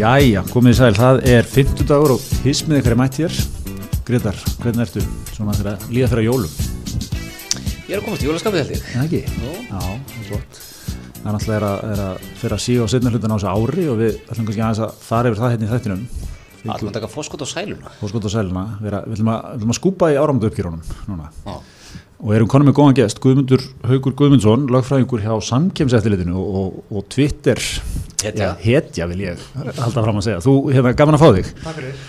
Jæja, komið í sæl, það er 50 dagur og hismið ykkar er mætt hér. Gretar, hvernig ertu? Svona fyrir að líða að jólum? Ég er að komast í jólaskapið held ég. En ekki? Jú. Já, það er gott. Það er náttúrulega er að, er að fyrir að síga á setna hlutan á þessu ári og við ætlum kannski aðeins að fara yfir það hérna í þættinum. Alltaf að taka fórskot á sæluna. Hóskot og sæluna, við ætlum að, við ætlum að skúpa í áramöndu Já, og erum konum með góðan gest, Guðmundur Haugur Guðmundsson, lögfræðingur hjá Samkemseftilitinu og, og, og Twitter Hetja. Hetja vil ég halda fram að segja þú hefur gaman að fá þig Takk fyrir.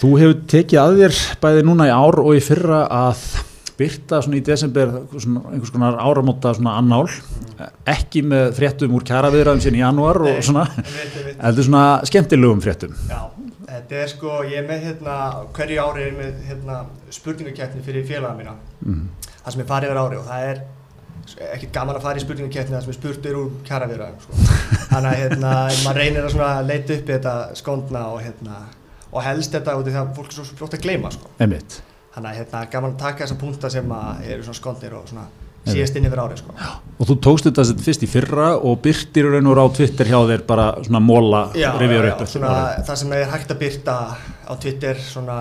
þú hefur tekið að þér bæði núna í ár og í fyrra að byrta svona í desember svona einhvers konar áramóta svona annál ekki með fréttum úr kjaraviðraðum síðan í janúar og svona heldur svona skemmtilegum fréttum Já, þetta er sko, ég er með hérna, hverju ári er með hérna spurningakeppni fyrir félaga mína. mm. Það sem er farið yfir ári og það er ekkert gaman að fara í spurningakeppni það sem er spurt er úr kjaraviðræðum, sko. Þannig að hérna, maður reynir að leita upp þetta skondna og hérna, og helst þetta út í það að fólk er svo fljótt að gleyma, sko. Þannig að hérna, gaman að taka þessa punta sem eru svona skondnir og síðast inn yfir árið, sko. og þú tókst þetta sem fyrst í fyrra og byrtir raun og á Twitter hjá þér bara svona móla já, upp það sem er hægt að byrta á Twitter svona,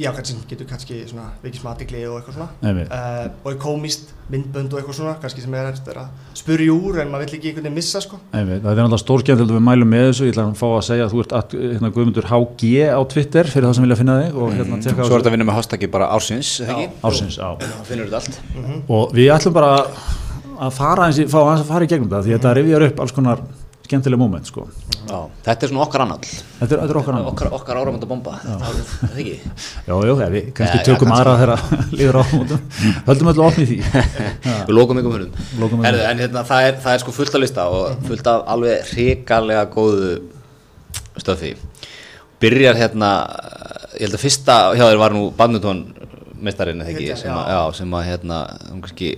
já, kannski getur kannski svona vikið smá aðdegli og eitthvað svona. Einmitt. uh, og er komist, myndbönd og eitthvað svona kannski sem er eftir að spurja úr en maður vill ekki einhvern veginn missa sko. Einmitt, það er náttúrulega stórskjöndild við mælum með þessu, ég ætla að fá að segja að þú ert at, hérna, Guðmundur HG á Twitter fyrir það sem vilja finna þig og hérna Mm. Svo er þetta að vinna með hashtaggi bara ársins, ársins á. Þá finnur þetta allt. Og við ætlum bara að fara eins í, fá aðeins að fara í gegnum það því þetta rifjar upp alls konar skemmtileg moment sko. Já, þetta er svona okkar annall. Þetta, er- þetta er okkar annað Okkar, okkar áramönda bomba Þetta er ekki? Já, já, við kannski tökum aðra þegar líður á mótum höldum öllu opni því. Við lókum ykkur einhverjum. En hérna, það er, það er sko fullt að lista og fullt af alveg hrikalega góðu stöfi. Byrjar hérna Ég held að fyrsta hjá þér var nú badminton mestarinn eða ekki sem, að, já. sem að hérna um, kannski,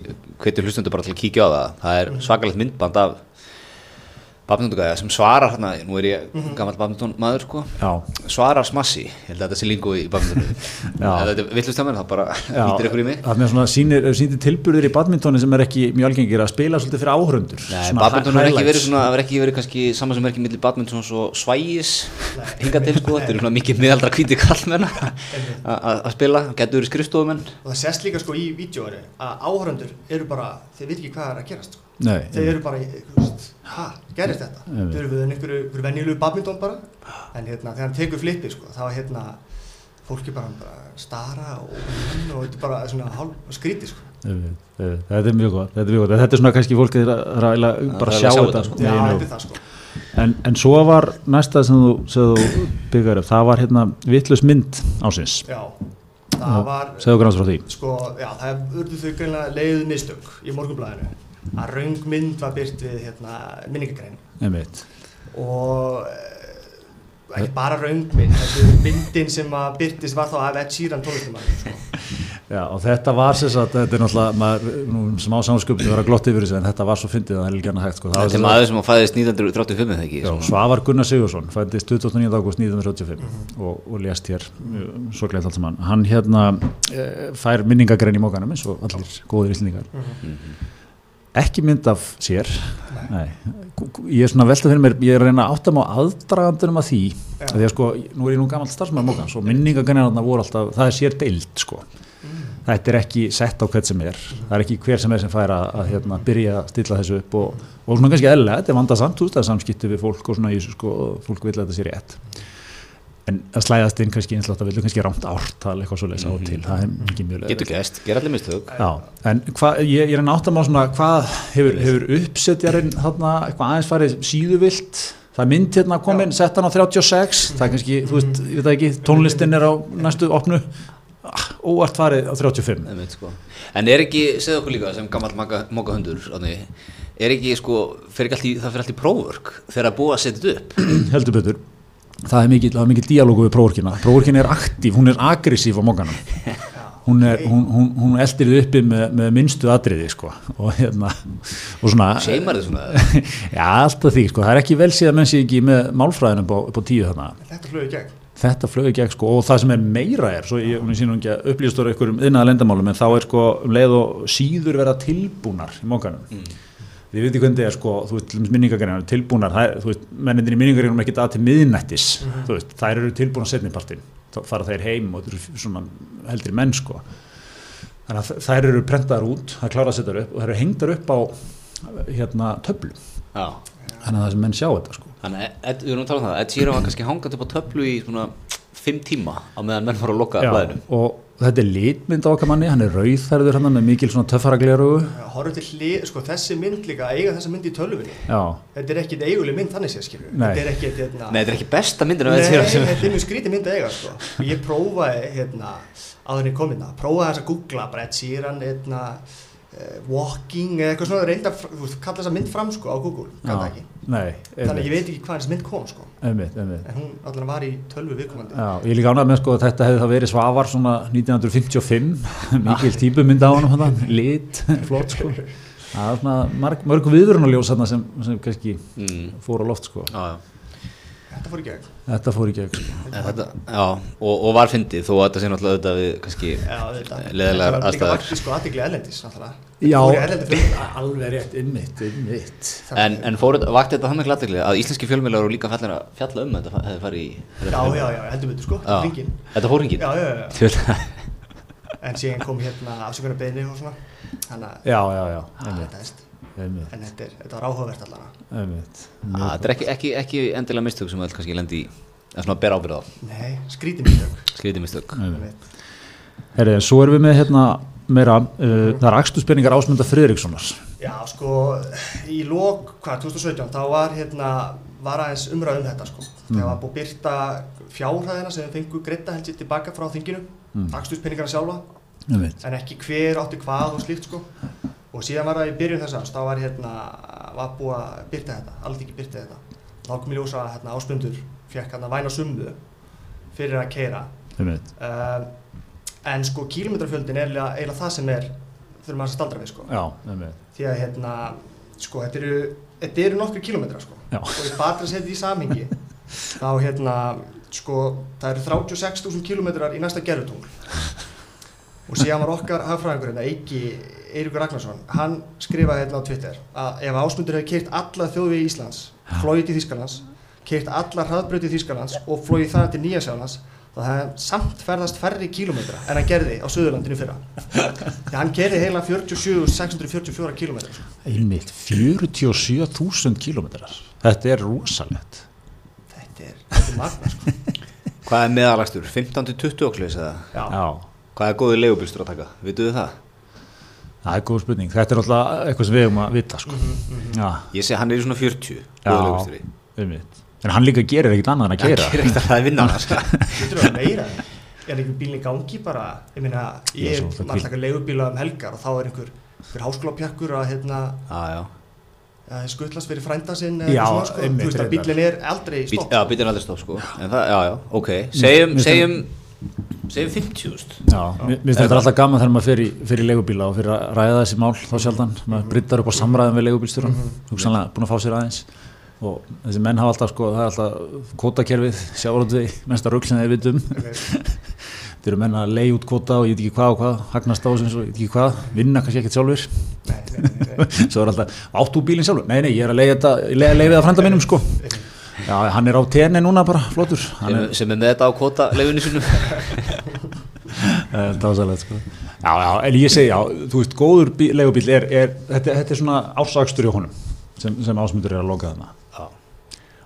hvetur hlustundur bara til að kíkja á það. Það er svakalegt myndband af badmintongæða sem svarar hérna, nú er ég gammal badminton maður sko já, svarar smassi, ég held að þetta sé lingu í badmintonu þetta er villust hjá mér þá bara hýttir ykkur í mig. Það er svona sýnir, sýnir tilburðir í badmintoni sem er ekki mjög algengir að spila svolítið fyrir áhörundur Nei, badminton er ekki verið svona, það er ekki verið kannski saman sem er ekki millir badmintons og svægis hinga til sko, þetta eru svona mikið miðaldra hvíti kallmenn að að spila, getur verið skrifstofumenn. Og það sést líka sko í vídjóinu að áhöröndur eru bara, þeir veit ekki hvað er að gerast sko. Nei, þeir eru bara, hæ, gerist þetta þeir eru við einhverju, einhverju venjulegu badminton bara en hérna, þegar hann tekur flippi sko, þá er hérna fólki bara, bara stara og, og þetta er bara svona hálf skrítið sko. Þetta er mjög gott þetta er, mjög gott. þetta er svona kannski fólk er að, er eiginlega bara er sjá þetta sko. já, Nei, nei. þetta er það sko En, en svo var næsta sem þú, sem þú byggar upp, það var hérna vittlust mynd ásins. já, það var Segðu okkur náttúrulega frá því. sko, já, það urðu þau greinlega leiðið mistök í morgunblæðinu að raung mynd var byrt við hérna, minningagrein Einmitt. og eh, ekki bara raung mynd þessu myndin sem að byrtist var þá af Ed Sheeran tónlistumæður sko. Já, og þetta var sem sagt, þetta er náttúrulega, maður, nú smá samsköpni vera glott yfir þessu, en þetta var svo fyndið að það er hana hægt, sko. Var Þetta er maður sem að fæðist 1935 eða ekki Já, svona. Svavar Gunnar Sigursson fændist 29. ágúst 1985 og, og lést hér gleitt allt saman hann hérna e, fær minningagrein í mókanum eins og allir góðir íslendingar ekki mynd af sér. Nei. ég er svona velta fyrir mér ég er að reyna að átta mig á aðdragandunum að því Já. að því að sko, nú er ég nú gammal starfsmæður mókans og minningagreinarna voru alltaf, það er sér deild sko. Þetta er ekki sett á hvert sem er það er ekki hver sem er sem fær að, að hérna, byrja að stilla þessu upp og, og svona kannski eðlega, þetta er vandasamt, þú veist það er samskipti við fólk og svona þessu sko, fólk vil að þetta sé rétt en að slæðast inn kannski einslátt að vilja kannski rámt ártal eitthvað svo leys á og til, það er ekki mjög Getur gæst, ger allir mistök. Já, en hva, ég, ég er að nátt að má svona hvað hefur, hefur uppsetjarinn þarna eitthvað aðeins farið síðuvilt það er mynd hérna komin, sett hann á 36 það er kannski, þú veist, ég veit ekki tónlistin er á næstu opnu. Ah, óvart farið á 35 Einmitt, sko. En er ekki, segðu okkur líka sem gammal móka hundur er ekki sko, fer ekki allt í, það fyrir allt í próförk þegar að búa að setja þetta upp? Heldur betur það er mikil, mikil díalógu við próvorkina próvorkina er aktív, hún er aggressív á mókanum hún, er, hún, hún, hún eldir þið uppi með, með minnstu atriði sko. og hérna og svona, Seimar þið svona. Já alltaf því sko. það er ekki vel síðan menn sé ekki með málfræðinu upp á, upp á tíu þarna. Þetta flög í gegn. Þetta flög í gegn sko. Og það sem er meira er svo ég hún sínum ekki að upplýstur ykkur um innað lendamálum en þá er sko um leið og síður vera tilbúnar í mókanum Þið veitir hvernig er sko, þú veist, minningagarinn tilbúnar, það þú veist, mennindir í minningagarinn er ekki að til miðnættis, þú veist, þær eru tilbúnar setnipartin, þá fara þær heim og þetta eru svona heldri menn sko. Þannig að þær eru prentaðar út, það er klárað að setja þær upp og þær eru hengdar upp á hérna töflu, Já. þannig að það sem menn sjá þetta sko. Þannig að við erum að tala um það, Ed Sheeran var kannski hangað upp á töflu í svona fimm tíma á meðan menn voru að loka blæðinu. og þetta er litmynd á okkar manni, hann er rauðferður hann með mikil svona töffaragleru horfum til hlið, sko þessi mynd líka að eiga þessa mynd í tölvunni. Já, þetta er ekkit eiguleg mynd þannig séð skilur Nei. þetta er ekkit hérna, Nei, þetta er ekki besta myndin Nei, þetta er mjög skrítið mynd að eiga sko. og ég prófaði hérna áður en ég kom hérna, prófaði þess að googla bara Ed Sheeran hérna, walking eða eitthvað svona reynda, þú kalla þessa mynd fram sko á Google, kalla ekki. Nei þannig að ég veit ekki hvað þessi mynd kom sko. Einmitt, einmitt. En hún allavega var í tölvu viðkomandi. Já, ég líka ánægð með sko að þetta hefði það verið svavar svona 1955 mikil típumynd á hann lit, flott sko. Það er svona marg, mörg viðrunaljós þarna sem, sem kannski mm. fór á loft sko. Já, já. Þetta fór í gegn. Þetta fór í gegn. En Þetta, já, og, og var fyndið þó að þetta sé náttúrulega auðvitað við kannski leðilegar Þetta var líka vakti sko aðtikli erlendis Fór í erlendi film alveg rétt, innmitt, innmitt En, en fór, þetta- vakti þetta þannig glattikli að íslenski fjölmjölar eru líka fallir að fjalla um þetta hefði farið í Já, já, já, heldur betur sko, ringin Þetta fór hringin Já, já, já, já. en síðan kom hérna afsökunar beðni og svona. Já, já, já, einmitt, en þetta, er, þetta var áhugavert allavega. Einmitt. Þetta er ekki, ekki, ekki endilega mistök sem öll kannski lendi í. Að svona bera ábyrða á. Nei, skrítið mistök. Skriðið mistök. Herri, en svo erum við með hérna meira, uh, það er akstuspenningar Ásmunda Friðrikssonar. Já, sko, í lók, hvað, 2017, þá var hérna, var aðeins umræð um þetta, sko. Það var búið byrta fjárhæðina sem við fengum greita held sér tilbaka frá þinginu, mm. dagstuspenningarna sjálfa, einmitt, en ekki hver átti hvað og slíkt, sko. Og síðan var það í byrjun þess aðeins, þá var hérna, var búið að byrta þetta, ekki byrta þetta. Þá kom í ljósa að hérna, áspundur fekk hérna væna summu fyrir að keira. Um, en sko, kílometrafjöldin er eiginlega það sem er, þurfum að staldra við, sko. Já, því að hérna, sko, þetta eru, þetta eru nokkru kílómetra, sko, Já. og ég bara að setja í samhengi, þá hérna, sko, það eru 36.000 kílómetrar í næsta gerðutungl og síðan var okkar hagfræðingur hérna, Eiki Eiríkur Ragnarsson, hann skrifaði hérna á Twitter að ef ásmundur hefur keirt alla þjóðvegi Íslands, flóið til Þýskalands, keirt alla hraðbröti Þýskalands og flóið það til Nýjasjálands, þá það hefði samt ferðast færri kílómetra en hann gerði á Suðurlandinu fyrra. Því hann gerði heila 47.644 kílómetra. Sko. einmitt 47.000 kílómetrar þetta er rosalegt Þetta er, þetta er magna, sko. Hvað er meðalagstur? 15-20 oklis eða? Já. Já, Hvað er góðið leigubílstur að taka? Vituðu það? það er góð spurning þetta er alltaf eitthvað sem við hefum að vita sko. Já, Ég segi hann er í svona 40 Já. góðið leigubílstjóri einmitt en hann líka gerir ekkit annað en að Það keira gerir ekkert að það er vinna hans Þetta er meira. Er einhver bílinn í gangi bara, ég meina, Já, ég er það taka leigubíla um helgar og þá er einhver, einhver háskólapjakkur að hérna, Já, já að skutlast fyrir frænda sinn Já, eða eitthvað svona, sko. Þú veist að bílinn er aldrei Bíl, stopp. Já, bílinn er aldrei stopp sko En það, já, já, ok Segjum, segjum Segjum 50.000 Já, mér finnst þetta alltaf gaman þegar maður fer í, fer í leigubíla og fyrir að ræða þessi mál þá sjaldan, maður bryttar upp á samræðum við leigubílstjóran, þú sannlega búin að fá sér aðeins. Og þessi menn hafa alltaf sko, það er alltaf kvotakerfið, sjárótvi mesta rugg sem þeir vitum þeir eru menn að leigi út kvota og ég veit ekki hvað og hvað, hagnast á þessu eins og ég veit ekki hvað vinna kannski ekkert sjálfur Nei, nei, nei, nei. svo er alltaf, áttu bílinn sjálfur? Nei, nei, ég er að leiði leiði það frænda mínum sko Já, hann er á tenni núna bara, flottur sem, er, sem er með þetta á kvota leifinu sinu Það er dásalegt sko. Já, já, en ég segi, já, þú veist, góður bí, leigubíl er, er þetta, þetta er svona ársakstur í honum sem, sem ásmundur er að loka þarna.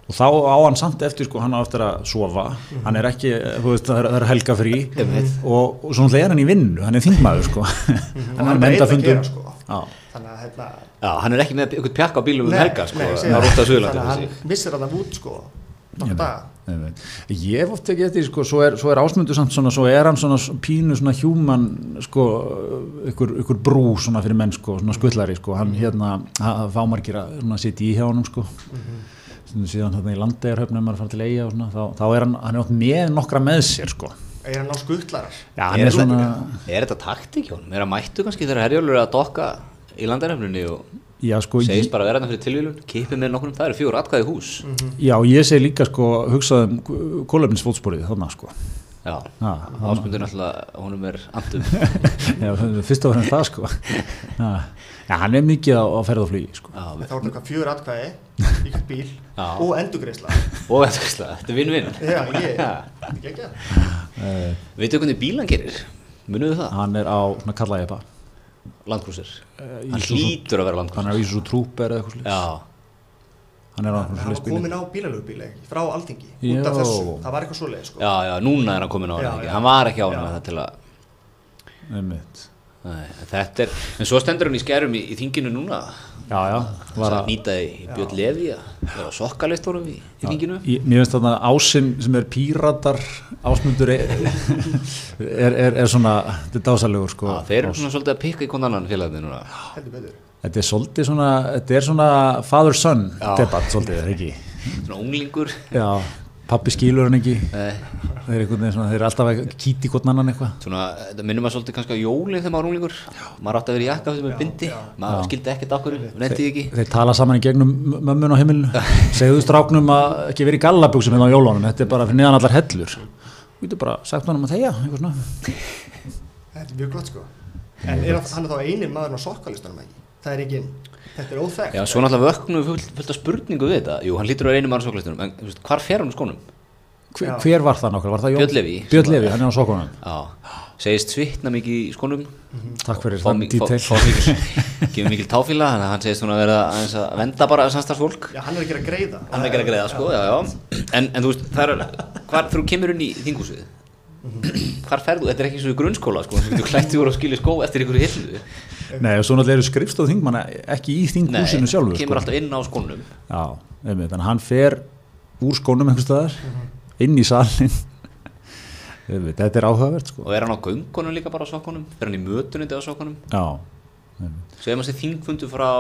Og þá á hann samt eftir, sko, hann á eftir að sofa, hann er ekki, þú veist, það er, það er helga frí Einmitt. og, og svona er hann í vinnu, hann er þingmaður, sko. Og hann veit að gera, sko. Já, Þannig að, hérna, Já, hann er ekki með einhvern pjakka á bílum um helga sko nei, Það er það. út af Suðurlandi Þannig að hann missir hann út, sko, ég hef oft ekki eftir, sko, svo er, svo er ásmundur samt svona, svo er hann svona pínu svona human, sko, ykkur, ykkur brú svona fyrir menn, sko, svona skullari, sko, hann hérna, það fá margir að svona sitja í hjá honum, sko. Stundum síðan hérna í landegarhöfnum maður fara til eiga og svona, þá, þá er hann, hann er oft með nokkra með sér sko. Er hann á skuttlarar? Já, hann Er er svona, Er þetta taktík hjá hann? Er að mættu kannski þegar herjálfur er að dokka í landarefnunni og já sko, segist ég, bara að vera þarna fyrir tilvílun, kipið með nokkrum, það eru fjór atkvæði hús. já ég segi líka sko, hugsaðum kólefnisfótsporið þarna sko. Já, Já, ásmundur náttúrulega, honum er andum Já, fyrst og fremst það sko. Já, Já, hann er mikið á, á ferð og flugi sko. Já, Þá er þetta fjögur atkvæði hvert bíl Já. og endugreisla. og er þetta er vinn-vinn Já, ég, ekki ekki. uh, Veitu hvernig bílan gerir? Munuðu það? Hann er á svona kallaði bara. Landkrúsir uh, Hann hlýtur að vera Hann landkrúsir er á Ísus og Trooper eða eitthvað slús Já, Hann er á Hann eitthvað var komin á bílalögubíl ekki, frá Alþingi, Já. út af þessu. Það var eitthvað svoleið, sko. já, já, núna er hann komin á Já, hann. Hann var ekki á hann Já. með það til að en þetta er, en svo stendur hann í skærum í, í þinginu núna Já, já Það var að að nýta í Björn Levi að vera sokkalistórum í, í þinginu Í, mér finnst þarna ásinn sem er píratar ásmundur er, er, er, er svona þetta er dásalegur sko Já, þeir eru svona svolítið að pikka í konan annan félagni núna Heldur betur. Þetta er svolítið svona þetta er svona father-son Já. debatt svolítið, er ekki? Svona unglingur. Já, pappi skýlur hann ekki. Eh, þeir eru, svona, þeir eru alltaf að kýti hvort annan eitthvað. Svona, þetta minnum maður svolítið kannski á jólinn þegar maður var unglingur. Maður átti að vera í jakka með bindi. Maður skildi ekkert okkur, nefndi ekki. þeir tala saman í gegnum mömmun á heimilinu. Segðu stráknum að ekki verið í gallabjóksum hérna á jólunum, þetta er bara fyrir neðan allar hellur. Þú getur bara sagt honum að svona. Þetta er mjög gott, sko. En er hann er þá einin maðurinn á sokkalistanum ekki? Það er ekki, þetta er óþekkt. Já, svo náttúrulega vöknum við fullt, fullt af spurningu við þetta. Jú, hann lítur að vera einu maður soklistunum En veist, hvar fer hann úr skónum? hver, hver var það nokkar, var það Jón? Björn Leví. Björn Levi, hann er á sokkunum Já, segist svitna mikið í skónum. Takk fyrir þann dítel fá mikil- táfíla að hann segist svona að vera aðeins að venda bara samstarfsfólk. Já, hann er að gera greiða. Hann er ekki að greiða sko, já, já. En, en þú veist, það er Hvar, þú kemur inn í þingúsið Hvar ferðu, þetta er ekki svo í grunnskóla sko, sem þú klætti úr og skilja skó eftir ykkur hillu Nei, og svo náttúrulega eru skrifstof þingmanna ekki í þinghúsinu sjálfur kemur sko. alltaf inn á skónum. Já, einmitt, þannig að hann fer úr skónum einhvers staðar inn í salin einmitt, þetta er áhugavert sko. Og er hann á göngunum líka bara á sokkunum? Er hann í mötunandi á sokkunum? Já, einmitt, Segjum að sé þingfundu frá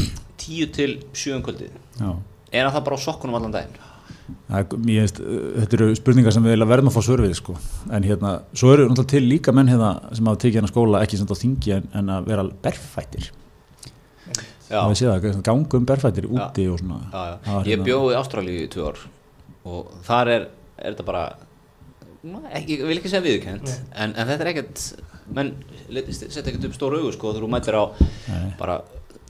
10 til 7 um kvöldið. Já. Er hann það bara á sokkunum allan daginn? Finnst, uh, þetta eru spurningar sem við verðum að fá svör við sko. en hérna, svo eru náttúrulega til líka menn hérna sem hafa tekið hérna skóla ekki sem þetta þingi en, en að vera berfættir Já, það við séð það, ganga um berfættir úti og svona já, já. Var Ég hérna- bjóði í Ástralíu í tvö ár og þar er, er þetta bara ekki, ég vil ekki segja viðkend en, en þetta er ekkert menn setja ekkert upp stóru augu sko þegar þú mætir á Nei. bara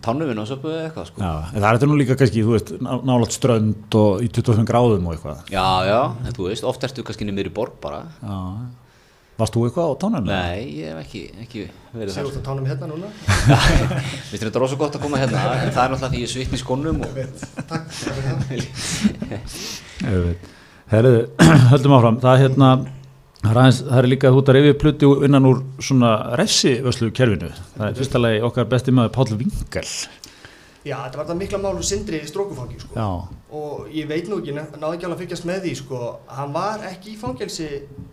tánuminn og söpu eða eitthvað sko. Já, en það er þetta nú líka kannski, þú veist, ná- nálægt strönd og í 25 gráðum og eitthvað. Já, já, en þú veist, oft ertu kannski niður í borg bara. Já, varst þú eitthvað á tánum? Nei, ég hef ekki, ekki verið Sér þar. Út að tánum hérna núna. Mér finnst þetta rosa gott að koma hérna en það er náttúrulega því ég er svitn í skónum og Takk fyrir það. Herðu, höldum áfram, það er hérna það aðeins, það er líka ert að reyfi pluti innan úr svona refsivöslu kerfinu það er fyrsta lagi okkar besti maður Páll Vingal Já, þetta var það mikla málu sindri í strókufangi, sko. Já, Og ég veit nú ekki, náði ekki alveg að fylgjast með því, sko. Hann var ekki í fangelsi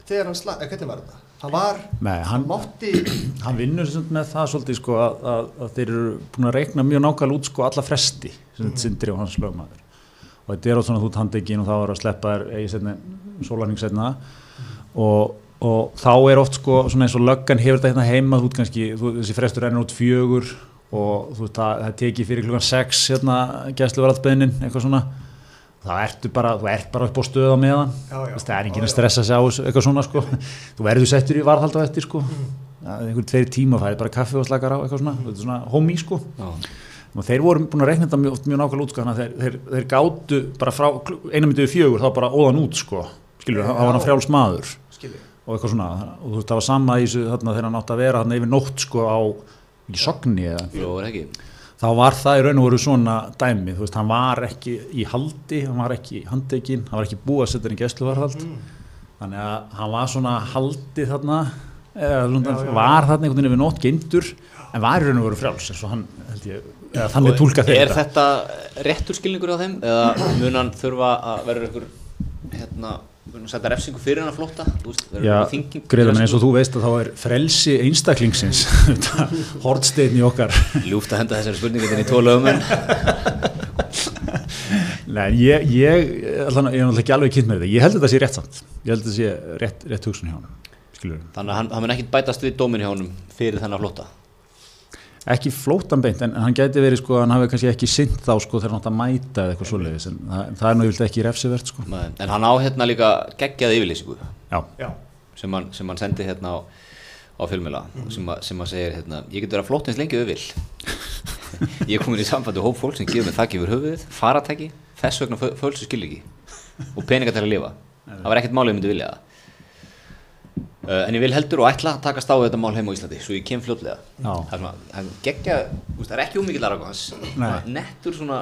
þegar hann slag, eða hvernig var þetta? Hann var, Nei, hann- mátti, hann vinnur með það svolítið sko að, að, að þeir eru búin að reikna mjög nákvæmlega út sko alla fresti þetta sindri og hans lögmaður og þetta er á svona þú tandekinn og þá er að sleppa þér eigi setni, sólarning setna og, og þá er oft sko svona eins og löggan hefur þetta hérna heima þú kannski, þú, þessi frestur rennur út fjögur og þú veist það, það tekið fyrir klukkan sex hérna gæslu var allbeðnin eitthvað svona. Þá ertu bara, þú ert bara upp á stöð á meðan. Já, já. það er enginn að stressa sig á eitthvað svona sko. Þú verður settur í varðhald á eftir sko. Það er einhver tveir tíma það er bara kaffi og slakar á eitthvað svona, þetta er svona homey sko. Og þeir voru búin að reikna þetta mjög, mjög nákvæmlega út sko, þeir, þeir, þeir gátu bara frá eina myndið við fjögur þá bara óðan út sko. Skilur, það var hann frjáls maður skilji. og eitthvað svona, og þú veist, það var sama í þessu þarna þegar hann átti að vera þarna yfir nótt sko á í sogni eða Jó, er ekki. Þá var það í raun og veru svona dæmi, þú veist, hann var ekki í haldi, hann var ekki handekinn, hann var ekki búið að setja hann í gæsluvarðhald. Þannig að hann var svona haldið þarna eða, Já, já, já. var þarna einhvern veginn við nótt geindur en var í raun og veru frjáls eins og hann, held ég, eða þannig tólka þeir Er þetta. réttur skilningur á þeim eða mun hann þurfa að vera ykkur hérna, hann setja refsingu fyrir hann að flótta Þú veist, verður Já, einhver þinging- greiða menn eins og þú veist að þá er frelsi einstaklingsins hortsteinn í okkar. Ljúft að henda þessari spurningu inn í tvo lögum Nei, ég, ég, ég er náttúrulega ekki alveg kynnt með þetta, ég held að þetta sé rétt samt. Ég held að þetta sé rétt, rétt hugsun hjá hann Þannig að hann, hann mun ekki bætast við dómin hjá honum fyrir þennan flótta ekki flótan beint en hann gæti verið sko, hann hafi kannski ekki sint þá sko þegar hann átt að mæta eða eitthvað svoleiðis en það, það er nú yfirlega ekki refsivert sko. Men, En hann á hérna líka geggjað yfirlýsingu já, Já, sem hann, sem hann sendi hérna á, á fjölmjöla sem, að- sem að segir hérna, ég get verið að flótt eins lengi öfil ég er komin í sambandi hóp fólk sem gefur mig þakki yfir höfuðið, faratæki þess vegna föl- fölsu skil ekki og peninga til að lifa. Það var ekkert málið ég myndi vilja það. Uh, en ég vil heldur og ætla að takast á við þetta mál heim á Íslandi svo ég kem fljótlega Já. það er, er geggja, það er ekki ómikið laragans nettur svona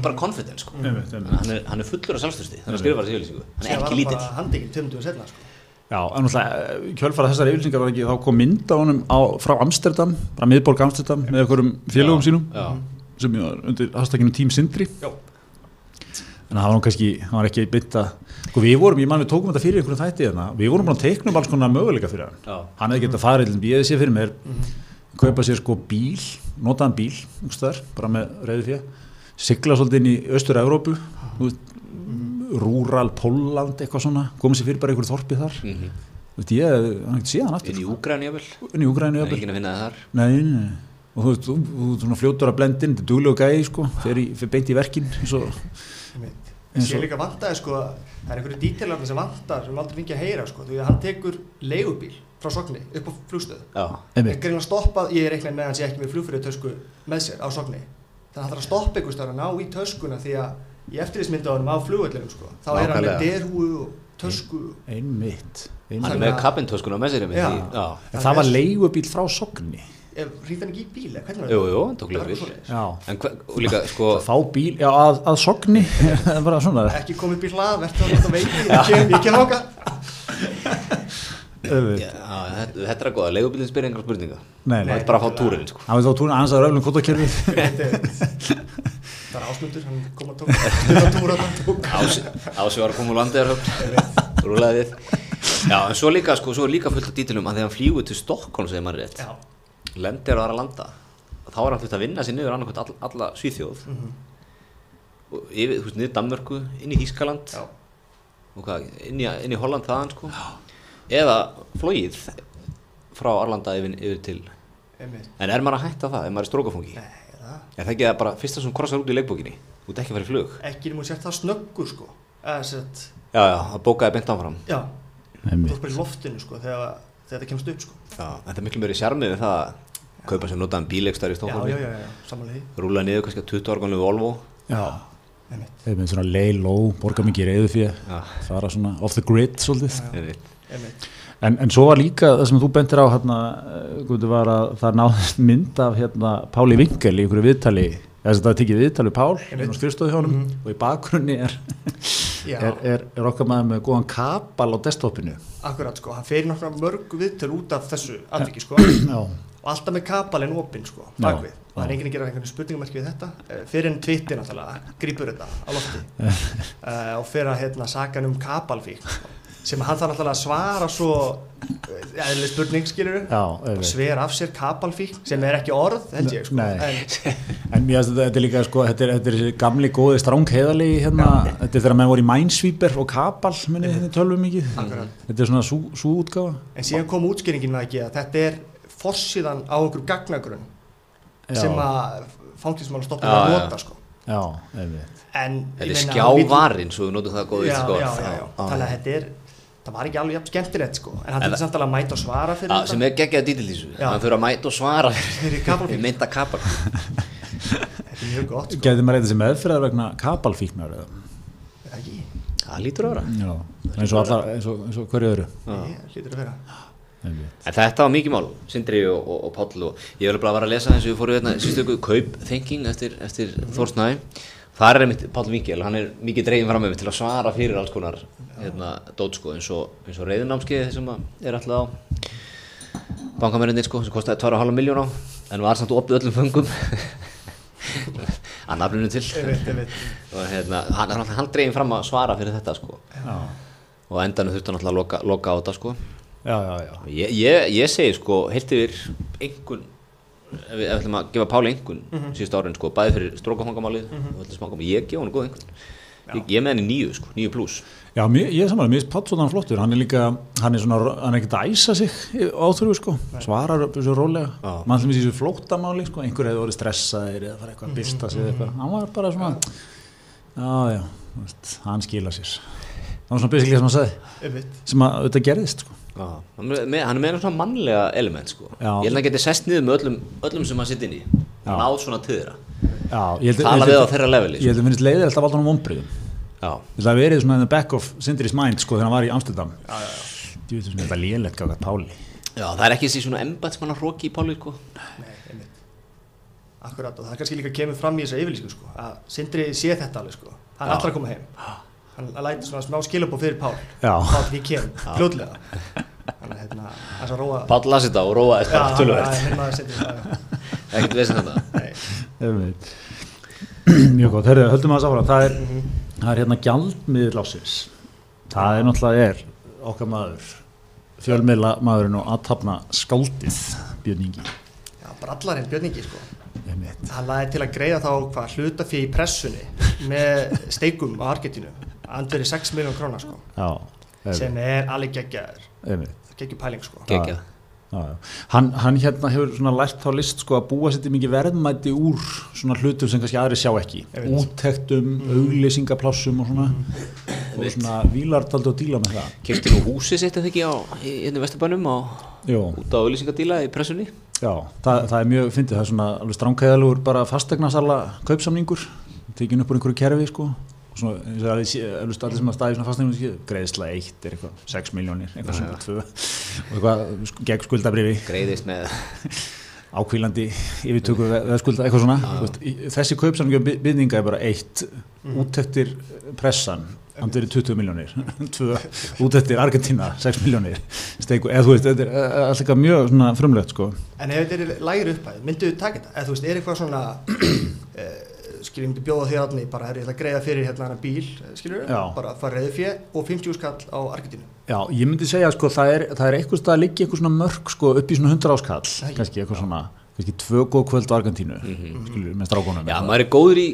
bara confidence sko. Einmitt. hann, er, hann er fullur af sjálfstöðsti þannig að skrifa þessi yfirlýsingu hann er ekki lítill bara handekinn tömduðu setna sko. Já, en náttúrulega kjölfara þessar yfirlýsingar var ekki, þá kom mynd á honum á, frá Amsterdam, frá miðborg Amsterdam með einhverjum félögum Já, sínum já. sem var undir hastakinu Team Sindri Já. en það var nú kannski, það var ekki bytta sko við vorum, ég man við tókum þetta fyrir einhverjum þætti hérna, við vorum bara að teikna um alls konar möguleika fyrir hann Já. hann hefði getað farið, ég hefði séð fyrir mér kaupa sér sko bíl, notaðan bíl ústar, bara með reyði fjö sigla svolítið inn í Östur-Európu þú veist, Rúral Póland, eitthvað svona komið sér fyrir bara einhverju þorpi þar mm -hmm. Þú veist, ég hann ekkert séð hann aftur inn í Úgræni jafnvel inn í Úgræni það er jafnvel. enginn að finna það þar nei, nei, nei. og þú þú, þú fljótur að blenda inn þetta er duglega gæði sko, fer, í, fer beint í verkin eins og, Einmitt. Eins Ég líka vantaði sko, það er einhverju dítilarni sem vantar sem aldrei fengi að heyra sko, þú veist, hann tekur leigubíl frá Sogni upp á flugstöð. já, einmitt, Ekki reyna að stoppa, ég er reiknað með að hann sé ekki með flugfyrir tösku með sér á Sogni. Þannig að hann þarf að stoppa einhvers staðar að ná í töskuna því að í eftirlitsmynda á hann flugvöldinum sko, þá er hann með derhúu og tösku. einmitt, hann einmitt. er með kappintöskuna með sér einmitt Já. já. En það var leigubíl frá Sogni hrýtt hann ekki í bíl, eða hvernig var jú, þetta? jú, hann tók Það já, en hva, líka sko fá bíl, já, að, að Sogni. Það er bara svona. Ekki komið bíl hlað, verður það að veiki, ég kem, ég kem já, þetta, þetta er að góða, leigubílinn spyrir engar spurninga. Nei, það er bara að fá túrin sko. hann veit þá túrin aðeins að röflum kvotakerfið Það er ásmundur, hann kom að. Ási, Ási var að koma úr landegarhöfn rúlaði við. Já, en svo líka, sko, svo er líka fullt af dítilum að þegar hann flýgur til Stokkólm segir maður rétt. Já. Lendir og það er að landa þá er hann fullt að vinna sér niður annarkvæmt all, alla Svíþjóð. Mhm. og yfir, þú veist, niður Danmörku, inn í Þískaland Já. og hvað, inn í, inn í Holland þaðan sko. Eða flóið frá Arlanda yfir, yfir til Einmitt. en er maður að hætta það, ef maður er strókafungi Nei, það. er það ekki að bara fyrsta sem krossar út í leikbókinni? Þú ert ekki að fara í flug. Ekki nema sér það snöggur sko. Já, já, það bókaði beint áfram. Já, þú ert bara í loftinu sko þegar, þegar þetta kemst upp sko. Já, þetta er miklu meiri sjarmið við það að kaupa sér notaðan bíleikstar í Stokkólmi rúla niður kannski að 20 ára gamlu Volvo. Já, einmitt, einmitt svona lay low, borga mikið reyðu fyrir fara svona off the grid svolítið. Veit einmitt. En, en svo var líka það sem þú bentir á hérna, Guði, var að það náðist mynd af hérna, Páli Vinkel í einhverju viðtali þess að það tekið viðtali Pál honum Mhm. og í bakgrunni er, er, er, er okkar maður með góðan kapal á desktopinu. Akkurat sko, hann fer nokkra mörg viðtöl út af þessu atviki sko. Já, og alltaf með kapalinn opinn sko, bakvið það er enginn að gera einhvern spurningamerki við þetta. Eh, fyrir en Twitter náttúrulega, grípur þetta á lofti. Uh, og fyrir að hérna sakan um kapalfík sem hann þarf náttúrulega að svara svo eðli spurning skilur já, og sver af sér kapalfík sem er ekki orð held ég sko. Nei. en, mér finnst þetta, er líka sko, þetta er, þetta er gamli góði strángheðalegi hérna, þetta er þegar menn voru í Minesweeper og Kapal, minni þetta tölvum mikið þetta er svona sú, sú útgáfa. En síðan kom útskýringin með ekki að þetta er forsíðan á einhverjum gagnagrunn Já. sem að fangismála stoppa Já, að nota sko. Já, en þetta ég er skjávarinn svo við notum það góðið sko. þannig að þetta er það var ekki alveg jafn skemmtilegt sko. En hann til samt alveg að mæta og svara fyrir Já, sem er geggjað dítil í þessu Já. hann fyrir að mæta og svara Fyrir mynda kapal. Þetta er mjög gott sko. Gæti maður eitthvað sem meðfyrir vegna kapalfíknar eða? Er það ekki, það lítur að vera. Já, eins og, allar, eins og, eins og hverju öðru. Nei, hlýtur að vera. En þetta var mikið mál, Sindri og, og, og Páll og ég vil bara vera að lesa eins og við fórum hérna sístu ykkur Kaup Thinking eftir, eftir Þórsnæ Það er einmitt Páll Víkjel, hann er mikið dregin fram með mig til að svara fyrir alls konar hérna, dót sko, eins og, og reyðunámskeið sem er alltaf á. Bankamerinni sko, sem kostaði 2,5 miljón á en var samt opið öllum föngum. Að nafninu til. Og hérna, hann er alltaf dregin fram að svara fyrir þetta sko. Já, og endanum þurfti hann alltaf að loka, loka á þetta sko. Já, já, já. Ég, ég, ég segi sko, heilt yfir einhvern, ef við ætlum að gefa Páli einhvern Mhm. síðust árin sko, bæði fyrir strókafangamálið og öllu smákamálið, ég gefa hann góð einhvern. Ég, ég er með henni nýju sko, nýju pluss. Já, mér, ég er samanlega, mér finnst svona flottur, hann er líka, hann er svona, hann er ekkert að æsa sig áþurfu, sko, svarar þessu rólega, Já. mann til mér þessu flóttamáli, sko, einhver hefði orðið stressaðir eða fara eitthvað að byrsta sig eða eitthvað, hann var bara svona, já, já, hann skila sér, það var svona það sem hann sagði, sem að þetta gerðist, sko. Já, hann er er með svona mannlega element sko. Ég held að hann geti sest niður með öllum, öllum sem hann sitt inn í og náð svona held- Tala við á þeirra leveli, Ég held að finnst leiðir alltaf alltaf um vonbriðum Já, Ég held að verið svona in the back of Sindri's mind sko þegar hann var í Amsterdam. Þú veit sem þetta lélegt gafað Páli. Já það er ekki þessi svona embætsmanna hróki í Páli sko. Nei, einmitt. Akkurat og það er kannski líka kemur fram í þessa yfirlýsku sko, að Sindri sé þetta alveg sko, hann Já. ætlar að koma heim. Hann lætur svona smá skilabóð fyrir Pál. Pál ég kem, fljótlega. Þannig að hérna, að róa. Páll las þetta og Já, þetta já, já. Ekkert veist þetta. Mjög gott, Herðu, höldum að sáfram það er, það er hérna gjaldmiðl ásins Það er náttúrulega er okkar maður fjölmiðla maðurinn og aðtapna skáldið Björningi já, brallarinn Björn Ingi sko, Einmitt. hann laði til að greiða þá hvað hluta fyrir í pressunni með steikum á Argentínu, andverið 6 miljón krónar sko, Já, sem er alveg geggjaður, geggjur pæling sko. Já, já. Hann, hann hérna hefur svona lært þá list sko að búa sér til mikið verðmæti úr svona hlutum sem kannski aðri sjá ekki. Úttektum, auglýsingaplássum og svona. Og svona vílartaldi og díla með það. Kefti nú húsið sitt eða ekki á hérna Vesturbænum á Jó, út á auðlýsingadíla í pressunni? Já, það, það er mjög fyndið, það er svona alveg stránkæðalugur bara fastegnasala kaupsamningur. Tekin upp úr einhverju kerfi sko. og svona, eins og sé- eflaust allir sem að staði svona fastegnum greiðsla eitt er eitthvað 6 miljónir, eitthvað svona 2 og eitthvað gegn skuldabrifi Greiðist með ákvílandi yfirtöku eða skulda eitthvað svona. Veist, þessi kaupsamningu byggninga er bara eitt úttektir pressan hann er 20 miljónir tvö úttektir Argentina 6 miljónir steiku, eða þú veist, þetta er eh, allt eitthvað mjög svona frumlegt sko. En ef þetta er lægri upphæð, myndu þú taka þetta? Eða þú veist, er eitthvað svona, skilur, ég myndi bjóða þér allir bara, herri, ég ætla að greiða fyrir hérna hana bíl, skilur, Já. bara að fara reyðu fjö og 50 skall á Argentínu. Já, ég myndi segja sko, það er, það er eitthvað stað að liggja eitthvað svona mörg sko upp í svona 100 áskall kannski eitthvað svona, kannski tvö góð kvöld á Argentínu skilur, með strákunum Já, maður er góður í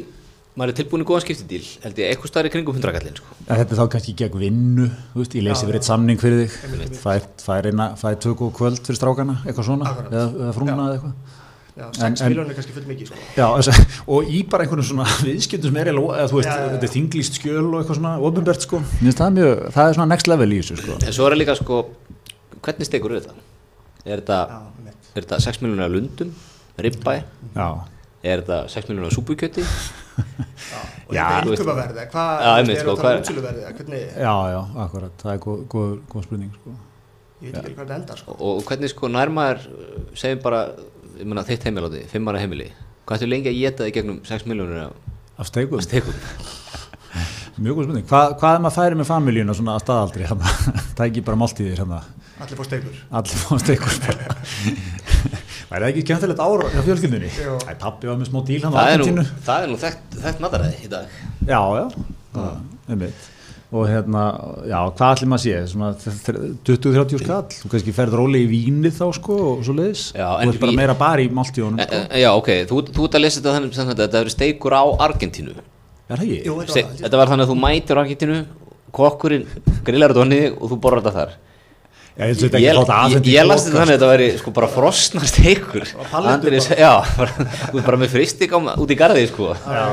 maður er tilbúin í góðan skiptidíl held ég eitthvað staðar í kringum hundrakallin sko. En þetta er þá kannski gegn vinnu, þú veist, ég leysi Já, já. eitt samning fyrir þig, fær, fær, eina, fær tvö góð kvöld fyrir strákana, eitthvað svona, eða, eða frúna Já. eða eitthvað. Já, En- 6 en- miljónir er kannski full mikið, sko. Já, og í bara einhvern svona viðskiptum sem er eða þú veist, Já, já, já. þetta er þinglýst skjöl og eitthvað svona, ofinbært sko, það er mjög, það er svona next level í þessu sko. en svo er líka sko hvernig stekur er þetta? Er þetta, Já, mitt. er þetta 6 miljonar af lundum, ribbæ Já, er þetta 6 miljonar af súpukjöti Já, og þetta er hvað, er sko, hvað að er- útsöluverðið, hvernig, já, já, akkurat, það er góð, góð, góð spurning sko. ég veit ekki hvað þetta endar, sko. og, og hvernig sko nærmaður segjum bara, ég meina þitt heimiláti fimm manna heimili, hvað ættu lengi að geta þig gegnum 6 miljonar af Af steikum, mjög góð spurning. Hva, hvað er maður færi með familíuna svona að staðaldri, hérna, það er ekki bara máltíðir, hérna, Allir fór steikur. allir fá steikur. Það er ekki skemmtilegt ára á fjölskyldunni. Jú. Æ, pappi var með smá díl á það er það er nú þekkt, þekkt mataræði í dag Já, já, það er mitt. Og hérna, já, hvað ætlum að sé, svona 20-30 skall, þú kannski ferð róli í vínið þá sko og svo leiðis. Já, þú ert bara meira bara í máltíðunum, e, sko. e, já ok, þú, þú ert að lesa þetta þannig sem þetta þetta eru steikur á Argentínu Er það ekki? Jú, þetta Se, var þannig að þú mætir á Argentínu kokkurinn grillar þetta onni og þú borrar þetta þar Já, ég ég, ég, ég las þetta lokast. þannig að þetta væri sko bara frosnar steikur Og pallettur Andri- bara. já, bara, bara með fristik út í garði sko Já,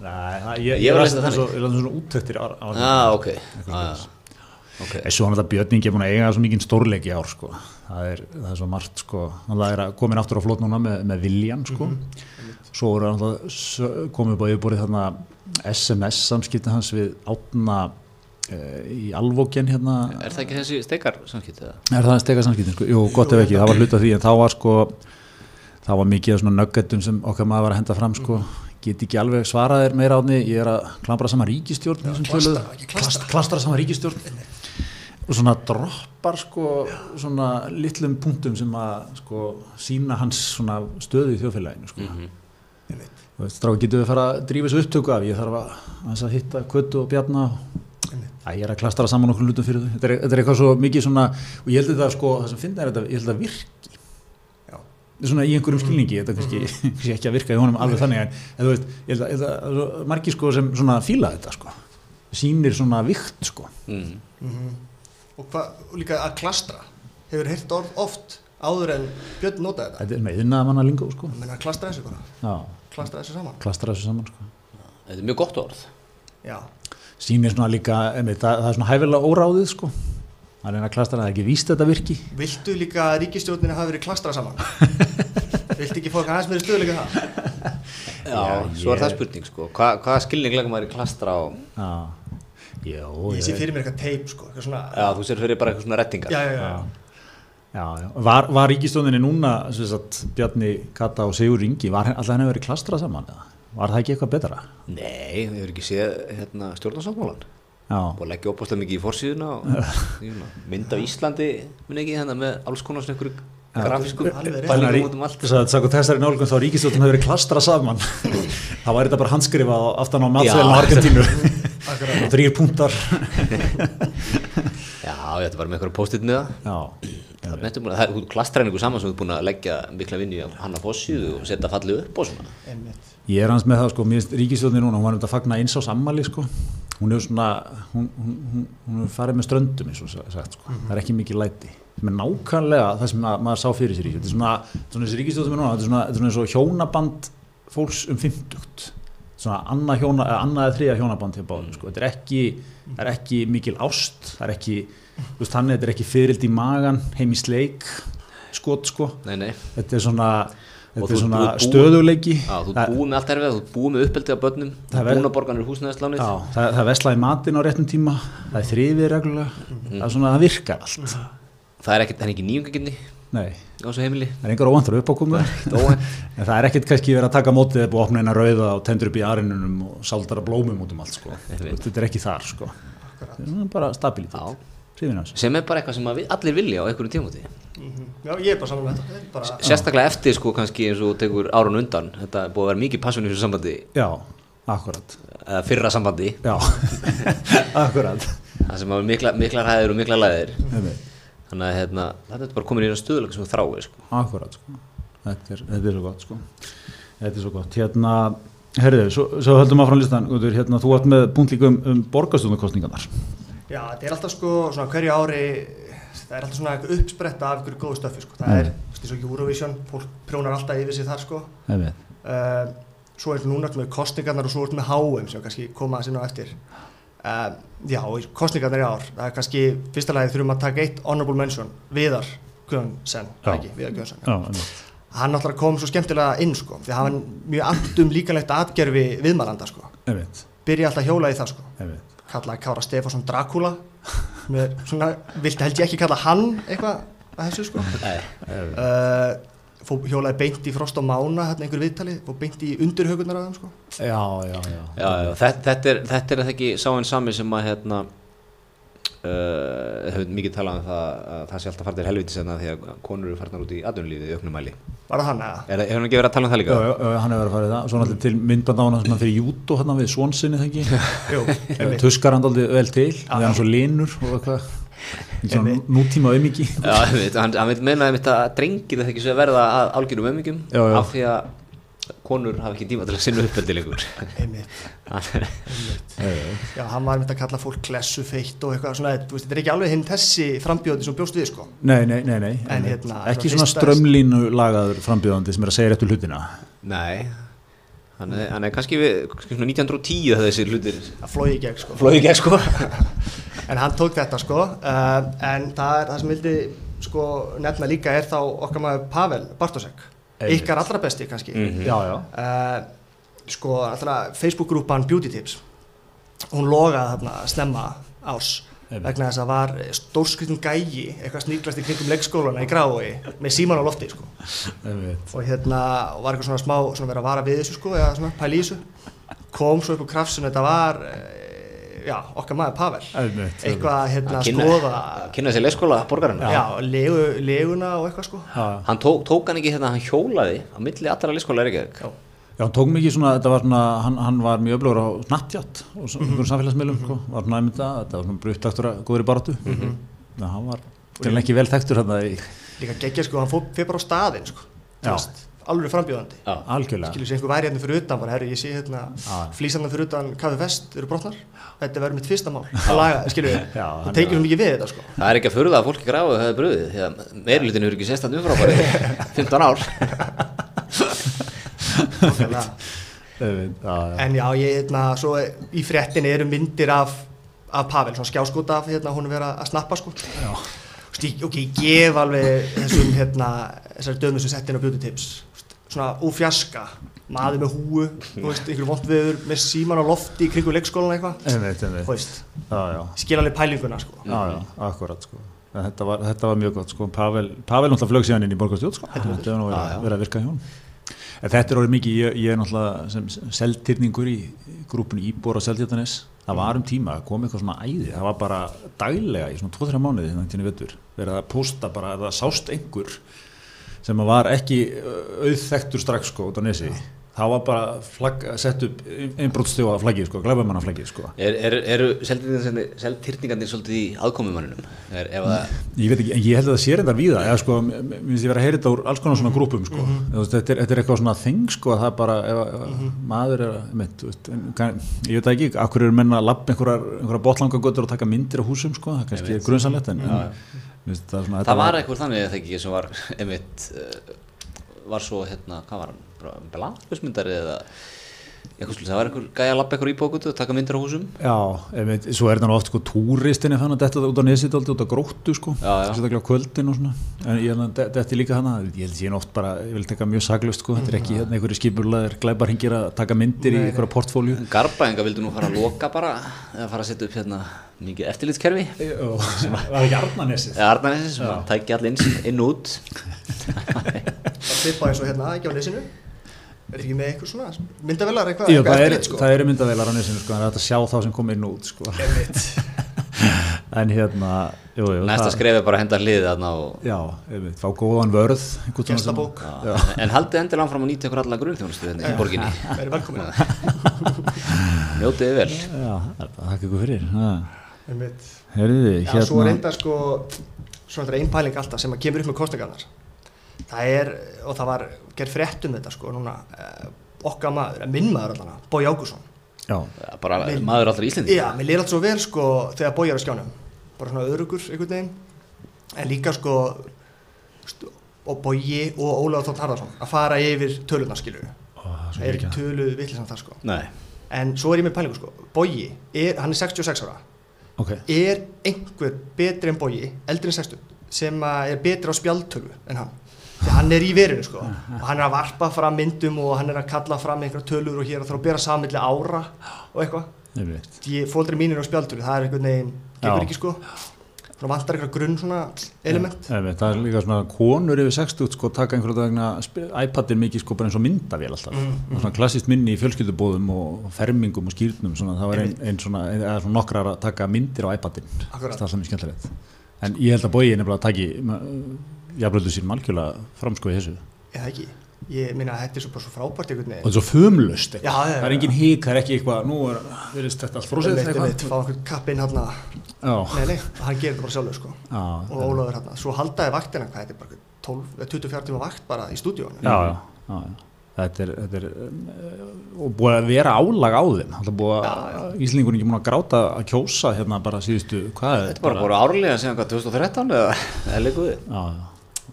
nei, það, ég, Ég ég var að las lesa þetta þannig. svo, ég las þetta svona úttöktir á, á ah, ok, ah, okay. Svo hann þetta Björningi er búin að eiga svo mikið stórleiki ár sko. það, er, það er svo margt sko. hann er komin aftur á flót núna með, með Viljan sko. svo voru hann alltaf s- komið upp á yfirborið þarna SMS samskipti hans við átna í alvókjen hérna. Er það ekki þessi steikar samskipt eða? er það steka samskiptin sko? Jú, gott ef ekki, það var hluta því en þá var sko þá var mikið af svona nöggetum sem okkar maður var að henda fram sko. Get ekki alveg svara þér meira átni ég er að klambra saman ríkistjórn þessum klastra, klastra. Klast- klastra saman ríkistjórn og svona droppar sko svona litlum punktum sem að sko sína hans svona stöðu í þjóðfélaginu sko. Þú veist, stráð getur við að fara að drífa þessu upptöku af? Ég þarf að, aðeins að hitta Kötu og Bjarna og Æ, ég er að klastara saman okkur hlutum fyrir þau. Þetta er, þetta er eitthvað svo mikið svona og ég held að það sko, það sem finna er þetta ég held að virki. Já. Er svona í einhverjum skilningi þetta er kannski sé ekki að virka í honum alveg þannig en, þú veist, ég held að, það margir sko sem svona fíla þetta sko. Sýnir svona vikt sko. Mm. Mhm. Og hvað, og líka að klastra, hefur heyrt orð oft áður en Björn notaði þetta. þetta er með yðnaða manna lingó sko. Það að klastra þessu bara, já, klastra þessu saman. klastara þessu saman sko. Þetta er mjög gott orð. Já, sýnir svona líka, einmitt, það, það er svona hæfilega óráðið sko hann er að klastra, það er ekki víst þetta virki Viltu líka að ríkistjórnina hafi verið klastra saman? Viltu ekki fólk aðeins meiri stöðuleika það? Já, Já, svo er ég- það spurning sko. Hva, hvaða skilning legum maður í klastra á já, já, Ég sé fyrir mér eitthvað teip sko, eitthvað svona Já, þú sér fyrir bara eitthvað svona rettingar já, já, já. já, já, já. Var, var ríkistóninni núna sem sagt, Bjarni Kata og Sigur Ingi var alltaf henni verið klastrað saman eða? Var það ekki eitthvað betra? Nei, þau hefur ekki séð hérna, stjórnarsáttmálan Já, og leggja opaslega mikið í forsíðuna og svona, mynd af Íslandi minn ekki hérna með alls konar svona ykkur rétt. pælingum út um allt. sagði þessari nálgun þá ríkistóttin hefur verið klastrað saman. Þá væri þetta bara handskrifað á- aftan á matseðlun á Já. Argentínu þrýr punktar. Já, ætti bara með eitthvað post-it með það Já, Það er er klastræningu saman sem þú er búin að leggja mikla vinni á hann að fossíðu og setja fallið upp og svona. Einmitt. Ég er hans með það sko, mér finnst ríkisjóðni núna, hún var um þetta að fagna eins á sammali sko, hún er svona, hún, hún, hún, er farið með ströndum eins og sagt sko, það er ekki mikið læti, sem er nákvæmlega það sem að, maður sá fyrir sér í, þetta er svona, svona þessi er núna, þetta er svona, þetta er svona eins og hjónaband fólks um 50, svona annað hjóna, eða annað eða þriða hjónaband hjá báðum sko, þetta er ekki, það er ekki mikil ást, það er ekki, þú veist, þannig þetta er ekki fyrild í magan, heim í sleik, skot sko, Nei, nei, þetta er svona, þetta er svona stöðuleiki. Þú ert búið með allt erfið, þú ert búið með uppeldið af börnum þú ver- búin að borganir húsnæðislánið. Það, er veslaði matinn á réttum tíma, það er þrifið reglulega, það er svona, það virkar allt. Það er ekkert, það er ekki nýjungaginni Nei, á það er einhver óvandur uppákomu, en það er ekkert kannski verið að taka mótið eða búið að opna eina rauða og tendur upp í arinunum og saldara blómum út um allt, sko. Þetta er ekki þar, sko. Er bara stabilitet. Hrifin sem er bara eitthvað sem við, allir vilja á einhverjum tímúti Mhm. Já, ég er bara saman með þetta. Er sérstaklega eftir sko kannski eins og þú tekur árun undan þetta er búið að vera mikið passion í þessu sambandi Já, akkurat, eða fyrra sambandi já, akkurat. það sem hafa mikla, mikla ræðir og mikla læðir þannig að hérna, þetta er bara komin í eina stöðuleika sem þráir sko. Akkurat, sko. Þetta er, þetta er svo gott, sko. Þetta er svo gott. Hérna, herriðu, svo, svo höldum að frá listan, hérna, þú ert með punkt líka um, um borgarstjónarkostningarnar. Já, þetta er alltaf sko, svona hverju ári, það er alltaf svona uppspretta af einhverju góðu stöfi, sko. Það er, þú veist, eins og Eurovision, fólk prjónar alltaf yfir sig þar, sko. Einmitt. Uh, svo er núna með kostningarnar og svo er með HM sem kannski koma að sinna á eftir. Uh, já, kostningarnar í ár, það er kannski, fyrsta lagi þurfum að taka eitt honorable mention, Viðar Guðjónsson, Já. ekki, Viðar Guðjónsson. Já, einmitt. Hann náttúrulega kom svo skemmtilega inn, sko, því hann mjög andum líkanlegt atgerfi viðmælanda, sko. Byrja alltaf hjóla í það, sko. Kallaði Kára Stefánsson Dracula með svona, vilti held ég ekki kalla hann eitthvað að þessu sko. Nei, uh, fó, hjólaði beint í Frost og Mána hérna einhver viðtali, fór beint í undirhaugunar af þeim sko. Já, já, já. já, já, þetta, þetta er þetta er ekki sá einn sami sem að hérna uh, hefur mikið talað um það að það sé alltaf farið til helviti senna því að konur eru farnar út í atvinnulífið í auknum mæli var það hann eða? er, hefur hann ekki verið að tala um það líka? já, já, hann hefur verið að fara í það. Svo náttúrulega til myndband á hann sem hann fyrir jútó hérna við svonsinni, þengi. Jú, einmitt. Tuskar hann aldrei vel til, því hann svo linur og eitthvað. Nútíma auðmiki. Já, hann, hann veit meina að drengir þetta ekki svo að verða Já, já. af því að konur hafa ekki tíma til að sinna uppeldi lengur. Einmitt, já, hann var einmitt að kalla fólk klessu feitt og eitthvað svona, þú veist, þetta er ekki alveg hinn þessi frambjóði sem bjóst við sko. Nei, nei, nei, nei. En hérna, Ekki svona strömlínu lagaður frambjöðandi sem er að segja réttu hlutina. Nei. Hann er, hann er kannski við kannski svona 1910 þegar þessi hlutir að flói í gegn sko. Flóði ekki sko. En hann tók þetta sko. Uh, en það er það sem vildi sko nefna líka er þá okkar maður Pavel Bartosek. Ykkar allra besti kannski Mhm. Já, já. uh, sko alltaf Facebook-grúpan Beauty Tips hún logaði þarna snemma árs Einmitt. vegna þess að var stórskritin gægi eitthvað sníklast í kringum leikskólana í grái með síman á lofti sko og hérna og var eitthvað svona smá svona verið að vara við þessu sko eða svona þessu kom svo upp úr krafsinu þetta var eh, já okkar maður Pavel. Einmitt. eitthvað hérna Að að skoða að kynna þessi leikskóla borgarinn já, legu, leguna og eitthvað sko. Já, hann tók, tók hann ekki hérna hann hjólaði á milli allra leikskóla er ekki já, Já, hann tók mikið svona, þetta var svona, hann, hann var mjög öflugur á Snapchat og svona einhverjum samfélagsmiðlum, sko, var svona það, þetta var svona bruttaktur að góður í baráttu. Mm -hmm. hann var til ekki vel þekktur hann í líka geggja sko, hann fór fyrir bara á staðinn sko. Já. Alveg frambjóðandi. Já. algjörlega. skilur sér einhver væri hérna fyrir utan bara, herru, ég sé hérna flýsandar fyrir utan Kaffi Vest eru brotnar? Þetta verður mitt fyrsta mál. Að laga, skilur. Við, Já, það er- svo mikið við þetta sko. Það er ekki að furða að fólki gráðu það er bröðið því að meirlutin hefur ekki sést hann umfrábæri 15 ár. En já, ég hérna, svo í fréttinni eru myndir af af Pavel, svona skjáskot af hérna hún vera að snappa sko. Já. Ok, ég gef alveg þessum hérna, þessari dömur sem sett inn á beauty tips svona úfjaska maður með húu, þú veist, einhverju vondviður með síman á lofti í kringu leikskólan eitthvað skil alveg pælinguna sko já, já, akkurat sko. Þetta var, þetta var mjög gott sko. Pavel, Pavel náttúrulega flög síðan inn í borgarstjóð sko. þetta Já, já. verið að virka hjá hún þetta er orðið mikið, ég, ég er náttúrulega sem seltyrningur í grúpunni Íbor og Seltjartanes, það var um tíma kom eitthvað svona æði, það var bara daglega í svona 2-3 mánuði þannig til vettur verið að posta bara, ef það sást einhver sem var ekki auðþektur strax sko út á nesi það var bara flagg, sett upp einbrótstjóða flaggið sko, glæbamanna flaggið sko. Er, er, eru seltýrningarnir svolítið í aðkomumanninum? Er, ef það, Ég veit ekki, en ég held að það sé reyndar víða eða sko, mér finnst ég vera að heyra þetta úr alls konar svona grúpum sko, Þú veist, þetta, er, þetta er eitthvað svona þing sko, að það er bara, ef, ef maður er að, mitt, veist, en, kann, ég veit það ekki akkur eru menna að lappa einhverjar, einhverjar botlangagötur og taka myndir á húsum sko, það kannski er grunnsanlegt en, en mér finnst það svona það var eitthvað þannig eða ekki sem var einmitt uh, var svo hérna, hvað var hann blaðbjörnsmyndari eða eitthvað það var einhver gæja að lappa eitthvað í bókutu og taka myndir á húsum. Já, einmitt, svo er það nú oft sko túristinni þannig að þetta út á nesið aldrei út á gróttu sko, sérstaklega á kvöldin og svona, en ég held að þetta er líka hana, ég held að ég oft bara, ég vil taka mjög saglust sko, þetta er ekki hérna einhverju skipurlegar glæbarhingir að taka myndir í einhverja portfólju Garbaenga vildu nú fara að loka bara eða fara að setja upp hérna mikið eftirlitskerfi. Það var ekki Arnanesið eða Arnarnesi sem að tækja allir inn, inn er ekki með eitthvað svona myndavelar eitthvað, eitthvað það, er, sko. það eru myndavelar á nesinu sko, það er hægt að sjá þá sem kom inn út sko. en hérna jú, jú, næsta það- skref er bara að henda hliðið þarna og Já, einmitt, fá góðan vörð Gestabók. Já. en haldið endilega áfram að nýta ykkur alla grunnþjónustu hérna í borginni njótið vel Já, er þakka ykkur fyrir ha. Einmitt. Herriði, Já, svo hérna reynda sko svona einn pæling alltaf sem að kemur upp með kostningarnar það er, og það var gerð frétt um þetta sko núna eh, okkar maður, eh, minn maður allan Bói Ágússon Já, bara maður allra Íslandi Já, mér lýr allt svo vel sko þegar Bói er á skjánum. Bara svona öðrugur einhvern veginn. En líka sko og Bói og Ólafur Þótt Harðarsson að fara yfir tölurnar skilur Ó, það er er ekki mikið. töluð vitlisann þar sko. Nei. en svo er ég með pælingu sko. Bói, er, hann er 66 ára. Ok, er einhver betri en Bói eldri en 60 sem að er betri á spjaldtölu en hann því hann er í verinu sko. Og hann er að varpa fram myndum og hann er að kalla fram einhverja tölur og hér og þarf að bera samilli ára og eitthvað. Fóldri mínir á spjaldtölu það er einhvern veginn gengur Já. ekki sko. Svona vantar einhverja grunn svona element. Einmitt, það er líka svona konur yfir 60 sko taka einhverju vegna sp- iPadin mikið sko bara eins og myndavél alltaf. Mm, og svona klassist minni í fjölskyldubóðum og fermingum og skýrnum svona, það var ein, ein svona, eða svona nokkrar að taka myndir á iPadin. Það er alltaf mjög skemmtilegt. En ég held að bói nefnilega að taki jafnvöldu sín malkjöla framskoði þessu. Eða ekki? Ég minna að þetta er svo bara svo frábært einhvern og veginn þetta er svo fömlust Já, já, það er engin hík, það er ekki eitthvað nú er, verðist þetta allt frósið Einmitt, einmitt, eitthvað fá einhvern kappinn hann Já, nei nei, hann gerir þetta bara sjálfur sko. Já, og Ólafur hann, svo haldaði vaktina hvað þetta er bara 12, eða 24 tíma vakt bara í stúdíónu já, já, já, já. Þetta er, þetta er um, og búið að vera álag á þeim. Það er búið að Íslingur ekki múin að gráta að kjósa hérna bara síðustu hvað er Þetta er bara voru árlega síðan hvað 2013 eða eða líkuði já, já.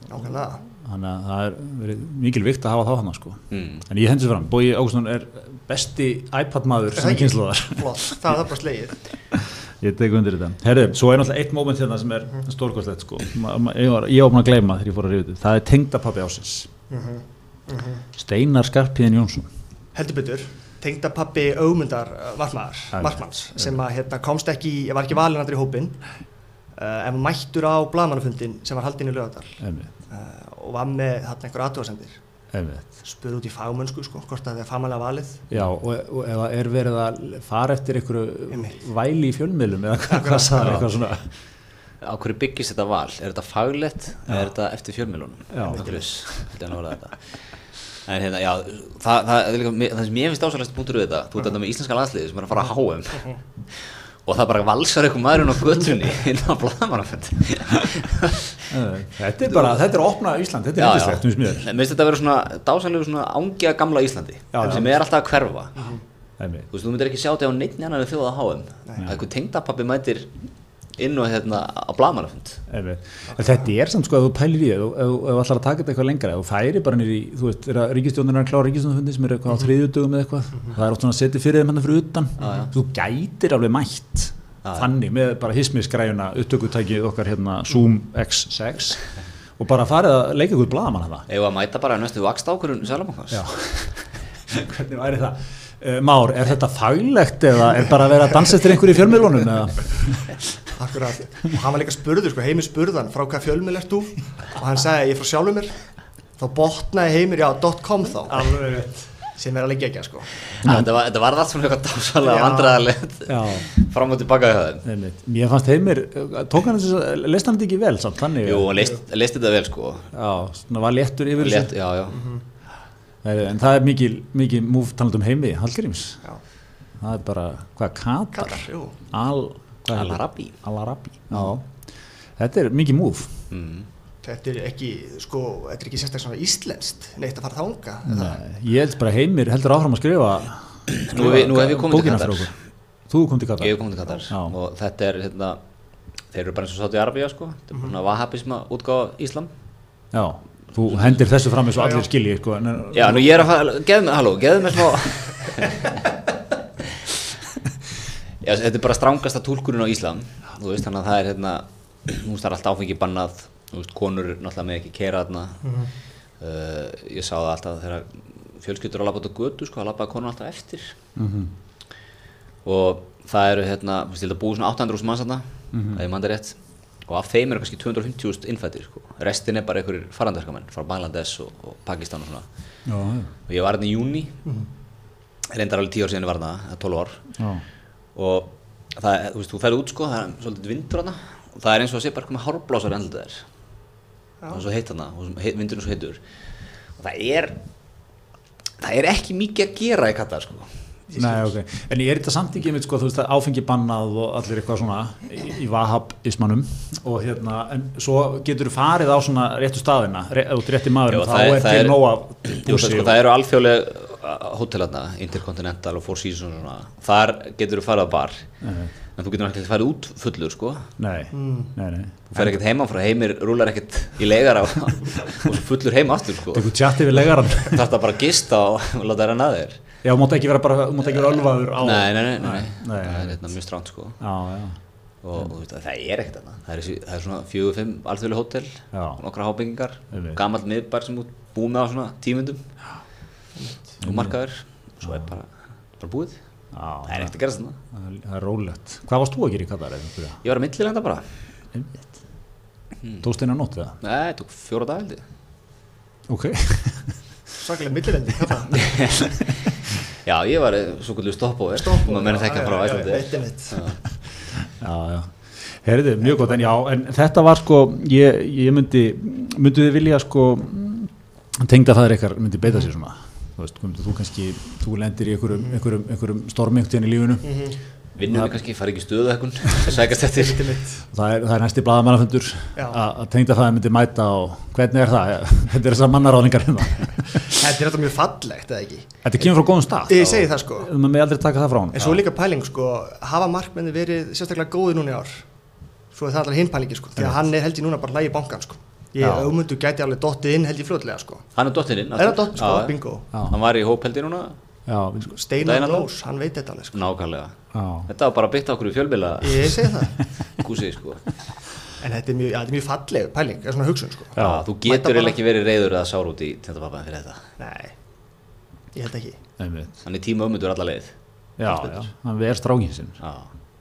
Nákvæmlega. Þannig að það er verið mikil vikt að hafa þá hann sko. mm. en ég hendur fram, Bói Ágústun er besti iPad maður sem kynsluðar flott, það er bara slegið. Ég tek undir þetta. Herri, svo er náttúrulega eitt moment hérna sem er stórkostlegt sko. Ég var, ég var búin að gleyma þegar ég fór að ríða það er tengdapappi ásins Steinar Skarpiðin Jónsson. Heldur betur tengda pappi augmyndar Já, markmanns sem að hérna, komst ekki, ég var ekki valin allir í hópin uh, en var mættur á blaðmannafundin sem var haldinn í lögadal og var með þarna einhver aðtúasendir einmitt. spurði út í fagmönsku sko, hvort að það er famalega valið. Já, og, og ef það er verið að fara eftir einhverju Einmitt. væli í fjölmiðlum eða hvað, hvað hann, eitthvað svona? Á hverju byggist þetta val? Er þetta faglegt eða er þetta eftir fjölmjölunum? Já. Þetta er þetta að orða þetta. En hérna, já, það, það, er líka, það sem ég finnst ásæðast punktur við þetta Þú ert þetta með íslenska landsliði sem er að fara að HM og það bara valsar eitthvað maðurinn á göttunni inn á blaðmannafönd Þetta er bara, þetta er að opna Ísland, þetta er yndislegt um smjör Mér finnst þetta að vera svona dásanlegu svona ángiða gamla Íslandi Já, sem er alltaf að hverfa. Einmitt. Þú veist, þú myndir ekki sjá þetta á neitt annar þjóð að HM að eitthvað tengdapappi mætir inn og hérna á. En Þetta er samt sko að þú pælir í það, ef þú ætlar að taka þetta eitthvað lengra, ef þú færi bara nýri, þú veist, er að ríkistjónin er að klára ríkistjónafundi sem er eitthvað á þriðjudögum eða eitthvað, það er oft svona að setja fyrir þeim hann fyrir utan, þú gætir alveg mætt þannig með bara hismisgræjuna upptökutækið okkar hérna Zoom X6 og bara farið að leika ykkur bladamann hana Ef að mæta bara næstu vakst ákvörun Sælabankans Já, hvernig væri það? Uh, Már, er þetta faglegt eða er bara að vera að dansa eftir einhverju í fjölmiðlunum eða? Akkurat, og hann var líka spurður, sko, heimir spurðan frá hvað fjölmil ert þú? Og hann sagði ég er frá sjálfur mér. Þá botnaði heimir, já, .com þá. Alveg rétt sem er alveg ekki sko. Þetta var, þetta var allt svona eitthvað dásalega Já, fram og tilbaka í einmitt. Mér fannst heimir, tók hann þess að, leist hann þetta ekki vel samt, þannig Jú, hann leist, leist þetta vel sko. Já, svona var léttur yfir Létt, Já, já. Nei, En það er mikið, mikið múf talandum heimi, Hallgríms. Já. Það er bara, hvað, Katar? Al? Al-Arabi. Al-Arabi, já. Þetta er mikið múf mm. Þetta er ekki, sko, þetta er ekki sérstaklega íslenskt neitt að fara þanga eða? Nei, Ég held bara heimir heldur áfram að skrifa Nú, nú bókina Katar. fyrir okkur. Þú kom til Katar? Ég komið til Katar. Já. og þetta er hérna þeir eru bara eins og sátt í Arabíu sko. Þetta er svona vahabisma útgáfa Íslam. Já, þú hendir þessu fram eins og allir skilji sko, en, Já, nú ég er að fara, geðu mig, halló, geðu mig smá Já, þetta er bara strángasta túlkurinn á Íslam. Þú veist, þannig að það er hérna það er allt áfengi bannað þú veist, konur náttúrulega með ekki kera þarna. Uh, ég sá það alltaf þegar fjölskyldur að labba út á götu sko, að labbaði konur alltaf eftir. Mhm. og það eru hérna, þú veist, ég held að búið svona 800.000 manns þarna, ef ég mann það rétt. Og af þeim eru kannski 250.000 innfættir sko. restin er bara einhverjir farandarskamenn frá Bangladesh og, og Pakistan og svona. Já, og ég var hérna í júni reyndar alveg 10 ár síðan ég var hérna, eða 12 ár. Já, og það, er- þú veist, þú ferð út sko það er svolítið vindur hérna og það er eins og að sé bara komið hárblásar endið þér það er svo heitt og he- vindurinn er svo heitur. Og það er það er ekki mikið að gera í Katar sko. Nei, ok, en ég er þetta samt ekki einmitt sko, þú veist að áfengi bannað og allir eitthvað svona í, í vahab-ismanum og hérna, en svo getur þú farið á svona réttu staðina, ré, rétti maður Já, þá er- til nóa Jú, það, sko, það eru alþjóðleg hótelarna, Intercontinental og Four Seasons og svona, þar getur þú farið á bar en þú getur náttúrulega farið út fullur sko. Nei, nei, nei. Þú fer ekkert heima frá heimir, rúlar ekkert í legar á, og fullur heima aftur sko. Tekur tjatti við legaran þarf það bara að gista og láta þér að naðir Já, þú mátt ekki vera bara, þú mátt ekki vera ölvaður á nei, nei, nei, nei, nei. nei, það er nei. hérna mjög stránt sko. Já, já, og, og veist, það er ekkert þarna. Það er, það er svona fjögur, fimm alþjóðlega hótel nokkra hábyggingar, gamall miðbar sem út búið með á svona tímundum og markaður svo er bara, bara búið. Það er ekkert að gera þarna. það er- það er rólegt. Hvað varst þú að gera í Katar? ég var að millilenda bara. Einmitt. Tókst eina nótt eða? nei, það tók fjóra dag held ég. Ok. Svakalega millilendi, það? já, ég var svo kvöldu stoppóver Stopp maður menn þekka frá Æslandi já. Herðu, mjög gott, en já, en þetta var sko, ég, ég myndi, myndu þið vilja sko, tengda það ykkar myndi beita sér svona, þú veist, Guðmundur, þú kannski, þú lendir í einhverjum, einhverjum, einhverjum stormingtinn í lífinu, vinnum við kannski, fari ekki í stöðu ekkun það er, það er næsti blaðamannafundur Já. að að tengda það myndi mæta og hvernig er það, þetta er þessar mannaráðningar hérna, Þetta er alltaf mjög fallegt, eða ekki? þetta kemur frá góðum stað, Ég segi það sko. Maður með aldrei taka það frá hann, En svo er líka pæling sko, hafa markmenni verið sérstaklega góði núna í ár? Svo er það allar hinn pælingi sko, því að hann er held ég núna bara hlægi bankan sko Ég Já. auðmundu gæti alveg dottið inn held ég fljótlega sko. Hann er dottirinn Er það dott sko, bingo. Já. hann var í hópeldi núna. Já, sko, Steinar Lós, hann? veit þetta alveg sko. Nákvæmlega. Já, þetta var bara byggt á okkur í fjölbila Ég segi það. Kúsi sko. En þetta er mjög, ja, þetta er mjög falleg pæling, það er svona hugsun sko. Já, þú getur bara- eiginlega ekki verið reyður eða sár út í tendapappaðin fyrir þetta. Nei, ég held ekki. Hann er tíma ömmundur alla leið. já, já, hann verð strákin sinn, Já,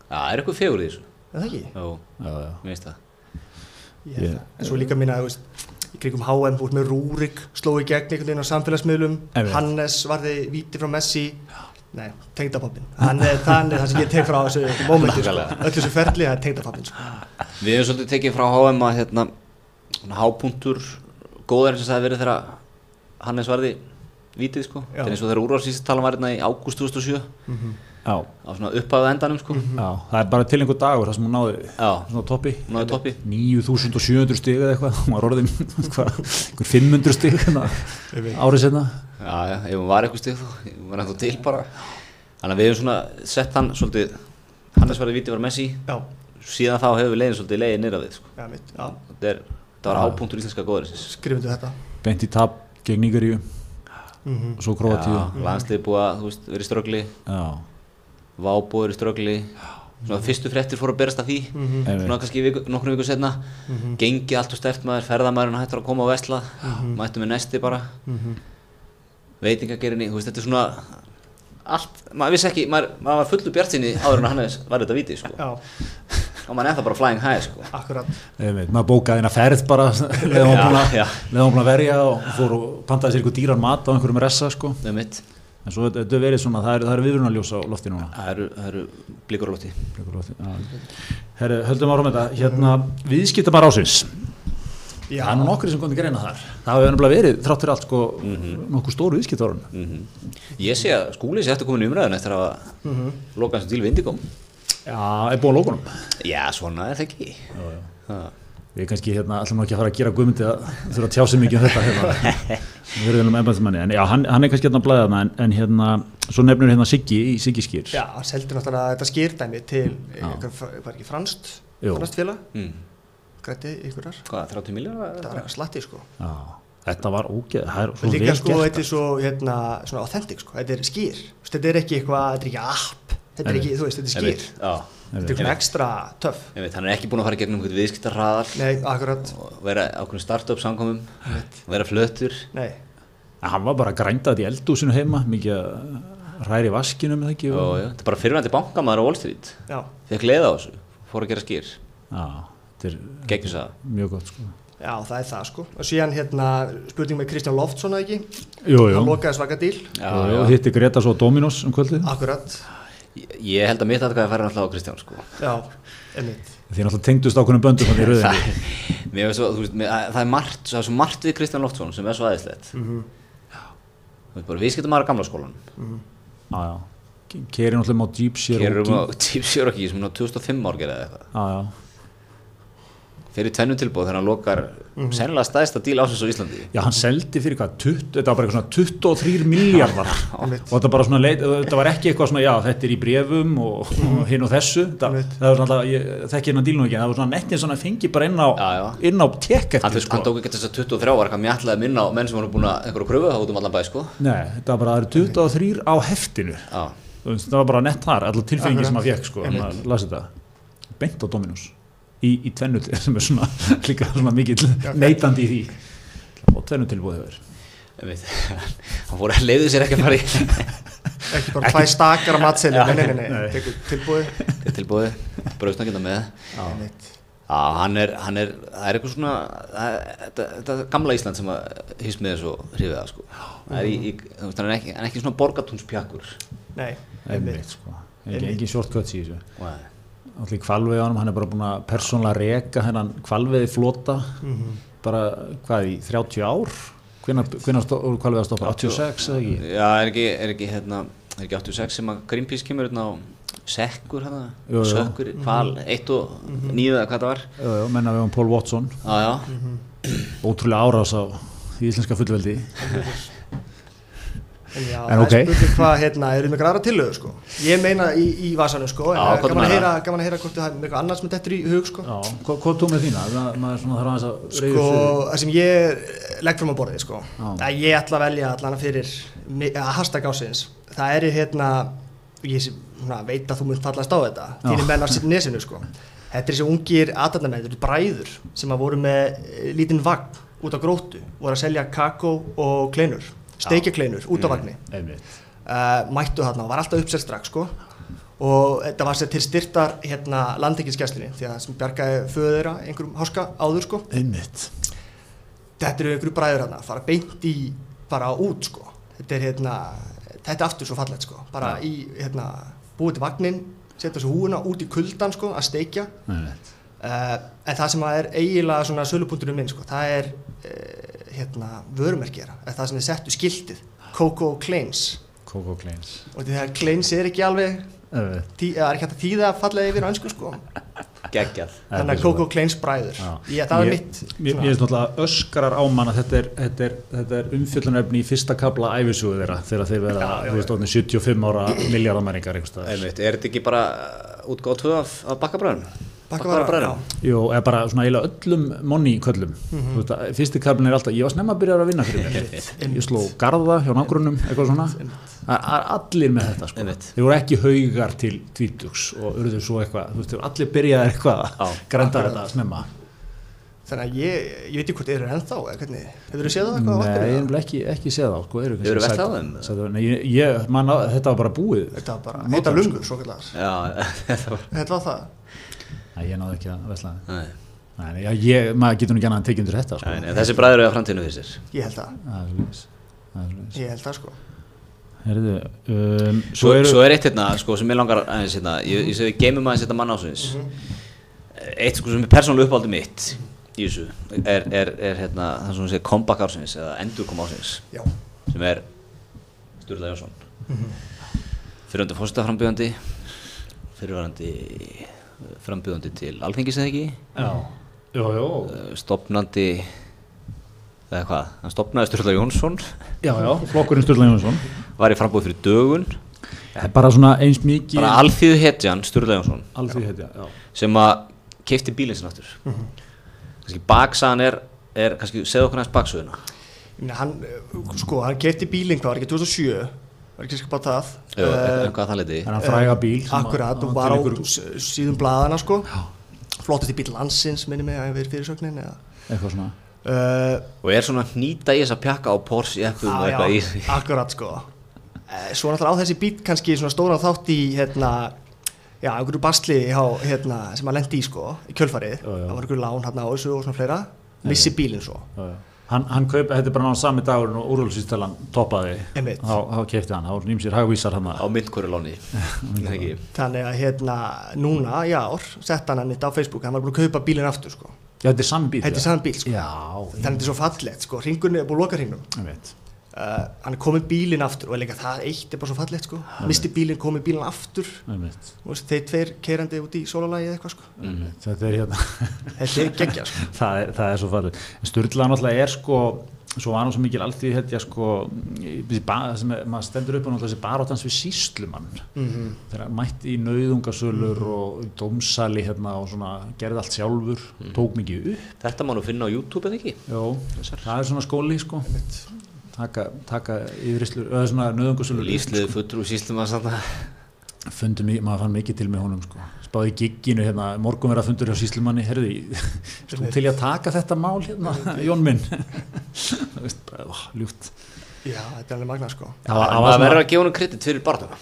Já, er eitthvað fegur í þessu? Það. En svo líka minna, í kringum HM út með Rúrik, sló í gegn einhvern veginn á samfélagsmiðlum. Hannes varði víti frá Messi, nei, tengdapappin. Hann er þannig það sem ég tek frá þessu mómenti, sko. Nákvæmlega. Öll þessu ferli, það er tengdapappin, sko. Við hefum svolítið tekið frá HM að hérna, svona hápunktur góðar eins og það hefði verið þegar Hannes varði vítið sko. Já. Það er eins og þegar úrvarsvísitalan var hérna í ágúst 2007 já, á svona upphafðu endanum sko. já, það er bara til einhver dagur það sem hún náði Já, svona toppi. Toppi. 9700 stig eða eitthvað hún var orðin hvað, einhver 500 stig hérna, árið setna Já, já, ef hún var eitthvað stig þá, hún var ennþá til bara. Þannig að við hefum svona sett hann svolítið, Hannes varði vítið var Messi, Já, síðan þá hefur við leiðin svolítið leiðin nýra við sko. já, mitt, já, þetta, er, þetta var hápunktur íslenska góðurisins skrifundu þetta. beint í tap gegn Nígeríu Mm og svo Kroatíu landslið búið að verið í ströggli. Já, vábúið verið í ströggli svona fyrstu fréttir fóru að berast af því. Einmitt. svona kannski viku, nokkrum viku setna gengið allt og stert maður, ferðamæðurinn hættur að koma á vesla. Mættu með nesti bara. Veitingagerinni, þú veist, þetta er svona allt, maður vissi ekki maður, maður var fullu bjart sinni áður en hann var þetta viti, sko, Já, og maður er ennþá bara flying high, sko. Akkurat. Einmitt, maður bókaði hérna ferð bara leðan hún Já, búin að verja og fór og pantaði sér eitthvað dýran mat á einhverjum ressa sko. Með mitt, en svo þetta þetta er verið svona, það er, það er viðrunarljós á lofti núna. Það eru, það eru blikur á lóti Blikur á lofti, já. Herri, höldum árum þetta. Hérna, viðskipta bara ásins Já, það er nú nokkur sem kom til greina þar. Það hefur nefnilega verið, þrátt fyrir allt sko nokkuð stóru viðskipta árum Mhm. ég sé að skúli sé eftir komin í umræðin eftir að hafa lokað sem til við Indigo já, er búin lókunum já, svona er það ekki. Ha. Við kannski hérna, ætlum nú ekki að fara að gera guðmyndi að þurfa að tjá sig mikið um þetta hérna. um en já, hann, hann er kannski hérna að blæða þarna en, en hérna, svo nefnir hérna Siggi í Siggi skýr já, hann seldi náttúrulega þetta skýrdæmi til, hvað var ekki franskt, Jú. franskt félag, mm. grætti ykkurar, hvað, 30 miljónar? það var eitthvað slatti sko. Já, þetta var ógeð, það er svo Líka vel sko, gert. þetta er svo, hérna, svona authentic sko, þetta er skýr, þetta er ekki eitthvað, þetta er ekki app, þetta er ekki, þú veist, þetta er skýr, þetta er svona ekstra töff, ég veit, hann er ekki búin að fara gegnum einhvern viðskiptarraðal og vera á einhvern startup samkomum og vera flötur. Nei, En hann var bara að grænda þetta í eldúsinu heima mikið að ræri vaskinu með ekki og já, þetta er bara fyrirvændi bankamæður á Wall Street. Já, fekk leiða á þessu, fór að gera skýr. Já, þetta er geggjus að mjög gott sko. Já, það er það sko, og síðan hérna, spurning með Kristján Loftsson eða ekki, Jú, jú, hann lokaði svaka díl, já, já. hitti Greta svo Dominos um kvöldið. Akkurat, Ég- held að mitt aðkvæði færi alltaf á Kristján sko. já, einmitt, því náttúrulega tengdust ákveðnum böndum þannig í það, rauðinni veist svo, þú veist, mér, það er margt það er svo margt við Kristján Loftsson sem er svo aðeinslegt Mhm. þú veist bara viðskiptum aðra gamla skólan já, já, keri náttúrulega á Jeep Cherokee á Jeep Cherokee sem er á 2005 ár gerði eitthvað. Já, já, fyrir tvennu tilbúð þegar hann lokar sennilega stæðsta díl ásins á Íslandi. Já, hann seldi fyrir hvað 20, þetta var bara eitthvað svona 23 miljardar og þetta bara svona leit, þetta var ekki eitthvað svona já, þetta er í brefum og, og hinn og þessu. Það, það var svona ég þekki hérna dílnum ekki það var svona nettið svona fengi bara inn á Já, já. inn á tek eftir sko. hann tók ekki þess að 23 ára hann mjætlaði minna á menn sem voru búin að einhverju kröfu þá út um allan bæ sko. Nei, þetta var bara, það eru 23 á í, í tvennu sem er svona líka svona mikill neitandi í því. Og tvennu tilbúið hefur. Hann fór að leiðu sér ekki að fara í ekki bara tvær stakar á matseili, nei, nei, nei, tilbúið, tilbúið, brauðstakina með. Einmitt, Já, hann er, hann er, það er eitthvað svona, þetta, þetta er gamla Ísland sem að hýst með þessu hrifið það sko. Það er í, í, þú veist, hann er ekki, er ekki svona borgatúnspjakkur. nei, einmitt sko, engin shortcuts í þessu. Nei. Allir kvalveið á hann, hann er bara búin að persónlega reka hennan kvalveiði flota Mhm. bara hvað í 30 ár? Voru kvalveið að stoppa 86 eða ekki? Já, er ekki, er ekki, hérna, er ekki 86 sem að Greenpeace kemur hérna á sekkur hérna, Jú, jú. sökkur, hval, eitt og nýðu eða hvað það var. Já, já, menna við um Paul Watson. Já, já, ótrúlega árás á íslenska fullveldi já, En það ok. er spurning hvað, hérna, eru með græra tillögu, sko. Ég meina í, í vasanum, sko, en Já, það hvað gaman að heyra, gaman að heyra hvort það er með eitthvað annars með þetta í hug, sko. Já, hvað, hvað tók með þína? Það, maður svona þarf aðeins að reyður Sko, fyrir það sem ég legg fram á borðið, sko, Já. að ég ætla að velja allan fyrir að hashtag ásins. Það eru, hérna, ég sem, svona, veit að þú munt fallast á þetta, þínir menn á nesinu, sko. Þetta er þessi ungir aðdarnamenn, þetta eru bræður sem að voru með eh, lítinn vagn út á gróttu, voru að selja kakó og kleinur, steikjakleinur út á vagni. einmitt uh, mættu þarna og var alltaf uppsett strax sko. og þetta var sér til styrtar hérna landingiskeslinni því að sem bjargaði föðu þeirra einhverjum háska áður sko. þetta eru einhverju bræður þarna fara beint í bara út sko. þetta er hérna þetta er aftur svo fallegt sko. bara Já. í hérna búið til vagnin setja þessu húuna út í kuldan sko, að steikja uh, en það sem er eiginlega svona sölupunkturinn minn sko, það er uh, hérna vörumerkjara það sem er settu skiltið. Coco Claims. Coco Kleins og því að Claims er ekki alveg tí, er ekki hægt að þýða fallega yfir á önsku sko. Geggjað. þannig að Coco Claims bræður. Já. ég, það er Ég- mitt Mér mér finnst náttúrulega öskrar á mann að þetta er, þetta er, þetta er umfjöllunarefni í fyrsta kabla æfisugu þeirra þegar þeir verða, Já, já, þú veist, orðnir 75 ára miljardamæringar er þetta ekki bara útgáð tvö af, af bakkabræðum? Bakkavara, Jú, eða bara svona eiginlega öllum monni köllum. Mhm. þú veist að fyrsti kablin er alltaf, ég var snemma að byrja að vinna fyrir mér ég sló garða hjá nágrunum eitthvað svona, Það er allir með þetta sko, Einmitt. þeir voru ekki haugar til tvítugs og urðu svo eitthvað þú veist, þeir voru allir byrjaði eitthvað að grænda þetta snemma. Þannig að ég, ég veit ekki hvort þeir eru ennþá, eða hvernig, hefur þú séð það eitthvað á Nei, ég hef ekki, ekki séð þá sko, eru Hefurðu kannski velt á þeim? sæt- Nei, ég, ég man á, þetta var bara búið. Þetta var bara, sko. lungur, svo kallar. Já, þetta var Þetta var það. Nei, ég náði ekki að vesla Nei, Nei, nei, já, ég, maður getur nú ekki annað en tekið undir þetta sko. nei, nei, þessi bræður eru að framtíðinu fyrir sér. Ég held það, Það er svoleiðis. Það er svoleiðis. ég held það sko. Herðu, um, Svo, svo eru svo er eitt hérna, sko, sem ég langar aðeins hérna, ég, ég segi geimum aðeins þetta mann ásins Eitt sko sem er persónulega uppáldi mitt í þessu er, er, er hérna, það sem hún segir comeback ásins eða endurkom ásins Já, sem er Sturla Jónsson. Fyrirvændi fórstaframbjöðandi fyrirvændi frambjöðandi til alþengis eða ekki? Já, já, já, Eh, stofnandi eða hvað, hann stopnaði Sturla Jónsson. Já, já, flokkurinn Sturla Jónsson. Var í frambúð fyrir dögun. Er bara svona eins mikið bara alþýðu hetjan Sturla Jónsson. Já. Sem að keipti bílinn sinna aftur. Kannski baksagan er, er kannski, segðu okkur næst baksöðuna hann, eh, sko, hann kefti bílinn hvað var ekki 2007, var ekki skapað það. Jú, Eh, en hvað það liti Það er hann fræga bíl að- Akkurat, að og var á síðum blaðana sko. Flottast í bíl landsins, minni mig að ég verið fyrirsögnin eða. Eitthvað svona Uh, og er svona að hnýta í þess að pjakka á Porsche eitthvað í já, akkurat sko Eh, Svo náttúrulega á þessi bíl kannski svona stóran þátt í hérna, já, einhverju basli hjá, hérna, sem að lendi í sko, í kjölfarið það var einhverju lán hérna á þessu og svona fleira missi bílinn svo já, já. Hann, hann kaup, þetta er bara náttúrulega sami dagurinn og úrvalsýstalan toppaði. Þá, þá keipti hann, þá nýmsir hagvísar hann á myndkóru láni ekki? Þannig að hérna núna í ár sett hann hann á Facebook hann var búin að kaupa bílinn aftur sko. Já, þetta er sami bíl þetta er saman bíl sko. Já, þannig að þetta er svo fallegt sko. Ringurinn er búin að loka veit uh, hann er komið bílinn aftur og líka það eitt er bara svo fallegt sko. Misti bílinn, komið bílinn aftur. Ég veist, þeir tveir keirandi út í sólalagi eða eitthvað sko. Ég veit. Þetta er hérna. Þetta er geggja sko. Það, er, það er svo farið en Sturla náttúrulega er sko svo var hann svo mikil alþýð hetja sko í ba- sem er, maður stendur upp og náttúrulega þessi baróttans við síslumann Mhm. þegar hann mætti í nauðungasölur og í dómsali hérna og svona gerði allt sjálfur, tók mikið upp. Þetta má nú finna á YouTube eða ekki? Jó, það er svona skóli sko taka, taka yfirrislur eða svona nauðungasölur lífsliðu fullur og síslum að sanna fundum, í- maður fann mikið til með honum sko. Spáði gigginu hérna, morgun verða fundur hjá síslumanni, herði, sko til ég að taka þetta mál hérna, Jón minn? Ljúft. Já, þetta er alveg magna sko. Það verður svona að gefa hann kredit fyrir barndana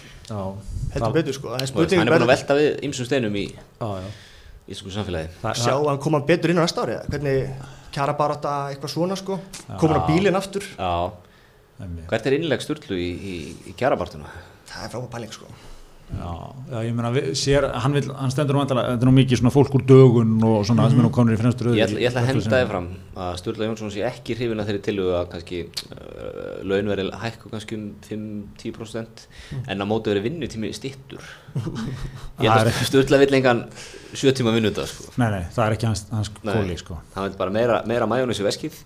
heldur betur sko. Það er er búin að velta við ymsum steinum í íslensku samfélagi. Það, sjá að hann koma betur inn á næsta ári eða? hvernig kjara bara þetta eitthvað svona sko. Komur á bílinn aftur. Já, hvert er innleg sturlu í, í, í kjarabartuna það er frábæð pæling sko já, ég meina sér, hann, vil, hann stendur nú vantilega, þetta er nú mikið svona fólk úr dögun og svona sem er nú komin í fremstur öðu ég ætla, ég ætla að henda þið fram að Sturla Jónsson sé ekki hrifin að þeirri tilugu að kannski uh, laun veri hækku kannski um 5-10% en að móti veri vinnutími stittur ég Það held að Sturla vill engan 7 tíma vinnuta sko. nei, nei, það er ekki hans, hans kóli sko. Hann vil bara meira, meira majónis í veskið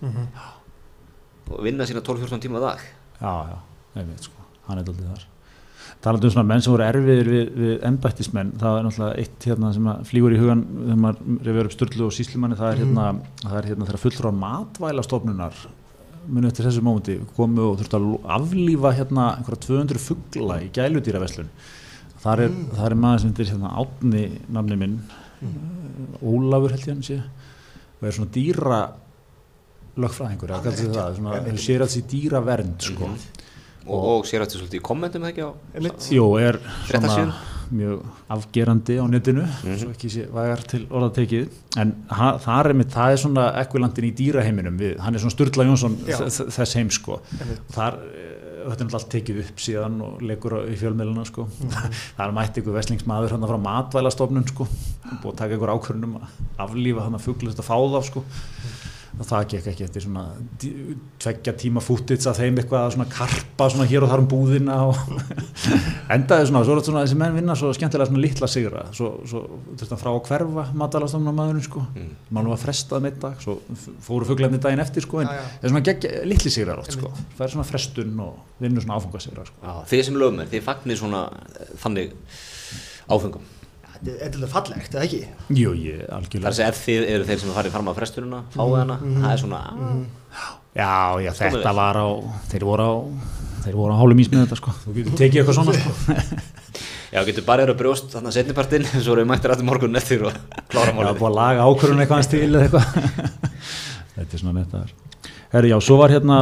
og vinna sína 12-14 tíma á dag. Já, já, veit sko, hann er aldrei þar talandi um svona menn sem voru erfiðir við, við embættismenn, það er náttúrulega eitt hérna sem flýgur í hugan þegar maður reyfur upp Sturlu og Síslimanni, það er hérna það er hérna þegar fullur á matvælastofnunar muni eftir þessu mómenti komu og þurftu að aflífa hérna einhverja 200 fugla í gæludýraveslun þar er, mm. er maður sem heitir hérna Átni namni minn Ólafur held ég hann sé og er svona dýra lögfræðingur, það, svona, hann sér alls í dýra vernd sko. Og, og sér þetta svolítið í kommentum ekki á. Jú, er svona mjög afgerandi á netinu svo ekki sé vægar til orðatekið. En ha, það er mitt, það er svona ekvilandin í dýraheiminum við, hann er svona Sturla Jónsson þess heim sko. Þar, eh, þetta er náttúrulega allt tekið upp síðan og leikur í fjölmiðluna sko. Það er mætti ykkur veslingsmaður hann frá matvælastofnun sko. Búið að taka ykkur ákvörnum að aflífa hann að fuglist að fá þá sko. Og það gekk ekki eftir svona tveggja tíma fútits að þeim eitthvað að svona karpa svona hér og þar um búðina og endaði svona, svo er þetta svona þessi menn vinna svo skemmtilega svona litla sigra. Svo, svo þurfti hann frá að hverfa matalastofna maðurinn sko, mm. mann var frestað með dag, svo fóru fuglarnir daginn eftir sko, en það er svona gegg, litli sigrar oft sko, það er svona frestun og vinnur svona áfangasigrar sko. Já, þið sem lögmenn, þið fagnir svona eh, þannig áfengum þetta er eitthvað fallegt, eða ekki? Jú, ég, Það er að algjörlega segja ef þið eru þeir sem farið fram á fresturina, fáið hana, það er svona, ah, Já, já, Stóðu þetta vel. var á þeir voru á þeir voru á hálum ís með þetta sko. Þú getur tekið eitthvað svona sko. Já, getur bara eru brjóst þarna setnipartinn, svo eru við mættir aftur morgun eftir og klára Já, málið. búið að laga ákvörðun eitthvað hans til eða eitthvað. Þetta er svona netta þar Herri, já, svo var hérna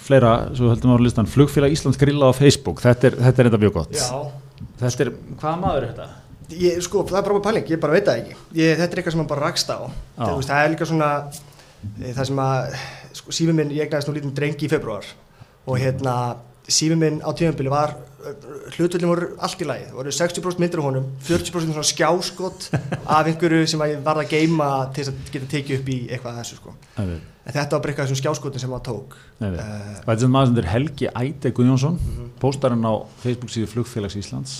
fleira, svo höldum við á listan. Flugfélag Íslands grilla á Facebook. Þetta er, þetta er þetta mjög gott. Þetta er, hvaða maður er þetta? Ég, sko, það er bara pæling, ég bara veit það ekki. Ég, þetta er eitthvað sem maður bara rakst á. Það, veist, það er líka svona e, það sem að, sko, sími minn, ég egnaðist nú lítinn drengi í februar og hérna, sími minn á tíðanbili var hlutvöldin voru allt í lagi, voru 60% myndir á honum 40% svona skjáskot af einhverju sem að ég varð að geima til þess að geta tekið upp í eitthvað þessu sko. En þetta var bara eitthvað af þessum skjáskotin sem maður tók. Eh, Þetta er maður sem þetta er Helgi Æte Guðjónsson Póstar hann á Facebook síðu Flugfélags Íslands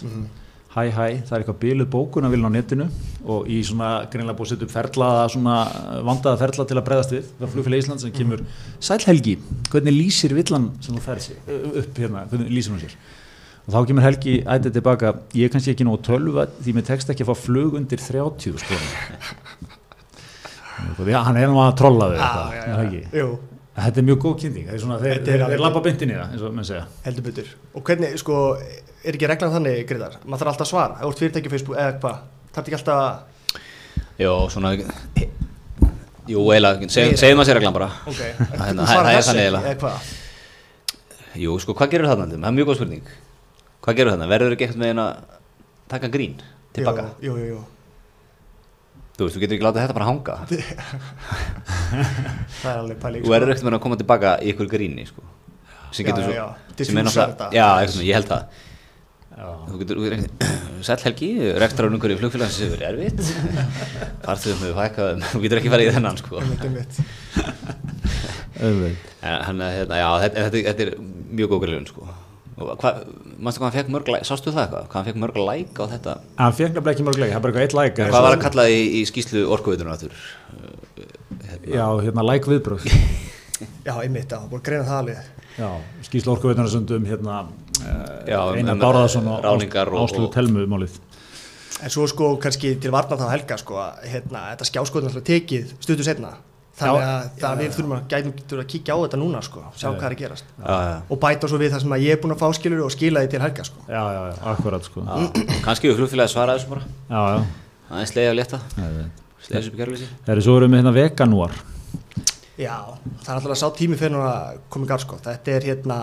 Hæ, hæ, það er eitthvað biluð bókun að vilja á netinu og í svona greinlega búið að setja upp ferlaða svona vandaða ferla til að breyðast við það flugfélag Íslands sem kemur Sæl Helgi, hvernig lýsir villan sem þú ferð sér upp hérna, hvernig lýsir hún sér? Og þá kemur Helgi ætið tilbaka ég er kannski ekki nógu tölva því mér tekst ekki að fá flug undir 30 sko. Já, hann er nú að trolla er já, ekki? jú, Þetta er mjög góð kynning, það er svona, þeir, Þetta er þeir lappa beintin í það, eins og menn segja. Sko, er ekki reglan þannig greiðar, maður þarf alltaf að svara, þú ert fyrirtæki Facebook eða hvað, þarf ekki alltaf að Jó, svona, jú, eiginlega, seg, segjum að sér reglan bara. Ok, Það- þú það- svarar það þannig eiginlega. eða hvað? Jú, sko, hvað gerur þarna? Það er mjög góð spurning. Hvað gerur þarna? Verður ekki eitthvað með einn að taka grín tilbaka? Jú, jú, jú, Þú veist, þú getur ekki látað þetta bara hanga. það er alveg pæling Þú verður ekkert með að koma tilbaka í ykkur gríni, sko. Já, já, já. Já, eitthvað ég held það. Þú getur, sæll helgi, um einhverju flugfélags sem er erfitt. Farþugum hefur fækkað, þú getur ekki farið í þennan, sko. Einmitt, einmitt. Auðvitað. Hann, hérna, já, þetta, þetta, þetta er mjög góð grilun, sko. Og hvað, mannstu hvað hann fekk mörg læk, sástu það eitthvað? Hvað hann fekk mörg læk á þetta? Hann fekk nefnilega ekki mörglega, það er bara eitthvað eitt like. Hvað var að kalla í, í skýslu orkuveitunar aftur? Já, hérna like viðbröð. Já, einmitt, já, búin að greina það alveg Já, skýrslu orkuveitunarsöndum hérna Já, um- Einar um Bárðarsson og og- Áslu Telmu málið. En svo sko kannski til varna þá helga sko að hérna, þetta skjáskotin alltaf tekið stuttu setna þannig Já, að það við þurfum að gætum að kíkja á þetta núna sko, sjá hvað er að gerast Já, já. og bæta svo við það sem að ég er búin að fá skilur og skila því til helga sko Já, já, já, akkurat sko. já. Kannski við flugfélagi svara þessu bara. Já, já. Aðeins leiði að leta, leiði þessu byggjörleysi. Það er svo erum við hérna veganúar. Já, það er alltaf að sá tími fyrir að koma í garð sko, þetta er hérna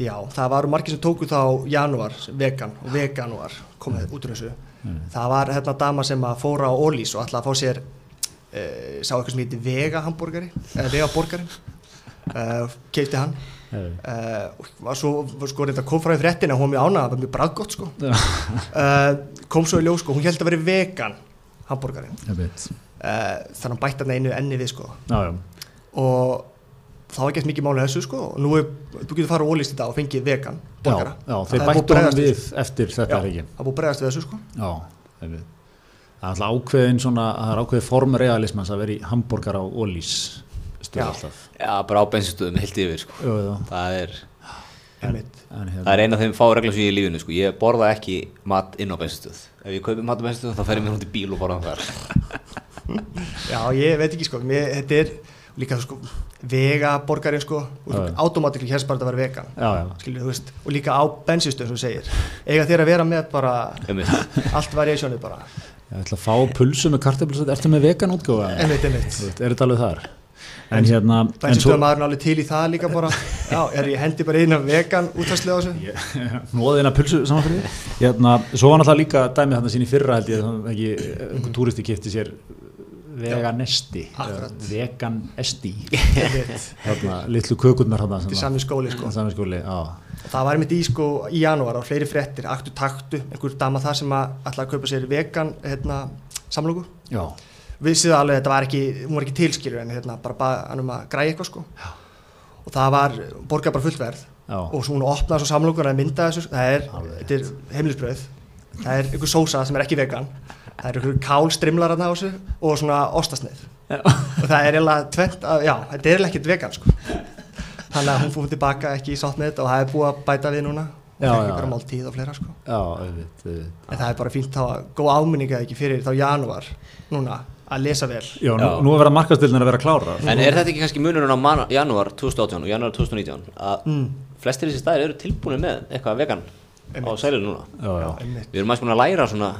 já, það varu margir sem tóku þá janúar, vegan og veganúar komið út úr þessu. Það var hérna dama sem að fóra á Ólís og ætlaði að fá sér uh, sá eitthvað sem heitir vega hambúrgari eða vegaborgari. Uh, keipti hann. Uh, og var svo sko reynda kom frá í fréttina hún var mjög ánægð, það var mjög braggott sko. Kom svo í ljós sko, hún held að vera vegan hambúrgari uh, þannig að hann bætti hann einu enni við sko Já, já. og þá er gett mikið máli þessu sko og nú er, þú getur fara á ólist þetta og fengið vegan Já, borgara já, Það þeir er bættu bregðast við eftir þetta Já, ekki. það er búið bregðast við þessu sko. Það er alltaf ákveðin svona, það er ákveðin form realismans að vera í hambúrgar á Ólís stöð Já. alltaf. Já, bara á bensinstöðum heilt yfir, sko. Það er, það er eina af þeim fá reglum sem ég í lífinu, sko. Ég borða ekki mat inn á bensinstöð. Ef ég kaupi mat á bensinstöð, þá fer ég mér hún til bíl og borða hann þar. já ég veit ekki sko mér, þetta er líka sko vega borgarinn sko automátikli hérst bara að vera vegan já, já. skilur þú veist og líka á bensinstöð sem þú segir eiga þér að vera með bara allt variationið bara Ég ætla að fá pulsu með kartöflusöld, ertu með vegan veit, Er þetta alveg þar? En hérna, en svo, bensinstöð maðurinn alveg til í það líka bara. Já er ég hendi bara að vegan útvæslega á þessu? Nóðina pulsu saman fyrir því. hérna, svo var náttúrulega líka dæmið þarna sín í fyrra held ég, þannig ekki, einhver túristi kipti sér veganesti, akkurat. vegan esti, einmitt. Þarna, litlu kökurnar þetta er sami skóli sko. Sami skóli, það var einmitt í sko í janúar á fleiri fréttir, aktu taktu, einhver dama það sem að ætlaði að kaupa sér vegan hérna, samlóku. Já, Vissið alveg að þetta var ekki, hún var ekki tilskilur en hérna bara baða hann um að græja eitthvað sko. Já. Og það var, borgað bara fullt verð já, og svo hún opnaði svo samlókun að mynda þessu, það er, Alveg. þetta er heimilisbröð, það er einhver sósa sem er ekki vegan, það er einhver kálstrimlar að þessu og svona ostasneið. Og það er eiginlega tvent að, já, þetta er ekkert vegan sko. Þannig að hún fór tilbaka ekki í sátt með þetta og það er búið að bæta við núna Já, já. ykkur máltíð og fleira sko Já, auðvitað, auðvitað. en það er bara fínt að góð áminninga ekki fyrir þá janúar núna að lesa vel. Já, nú, nú er verið að markastilnir að vera klára En er þetta ekki kannski munurinn á janúar 2018 og janúar 2019 að mm. flestir þessi staðir eru tilbúinir með eitthvað vegan á Einmitt. sælinu núna? Já, já. Við erum aðeins búin að læra svona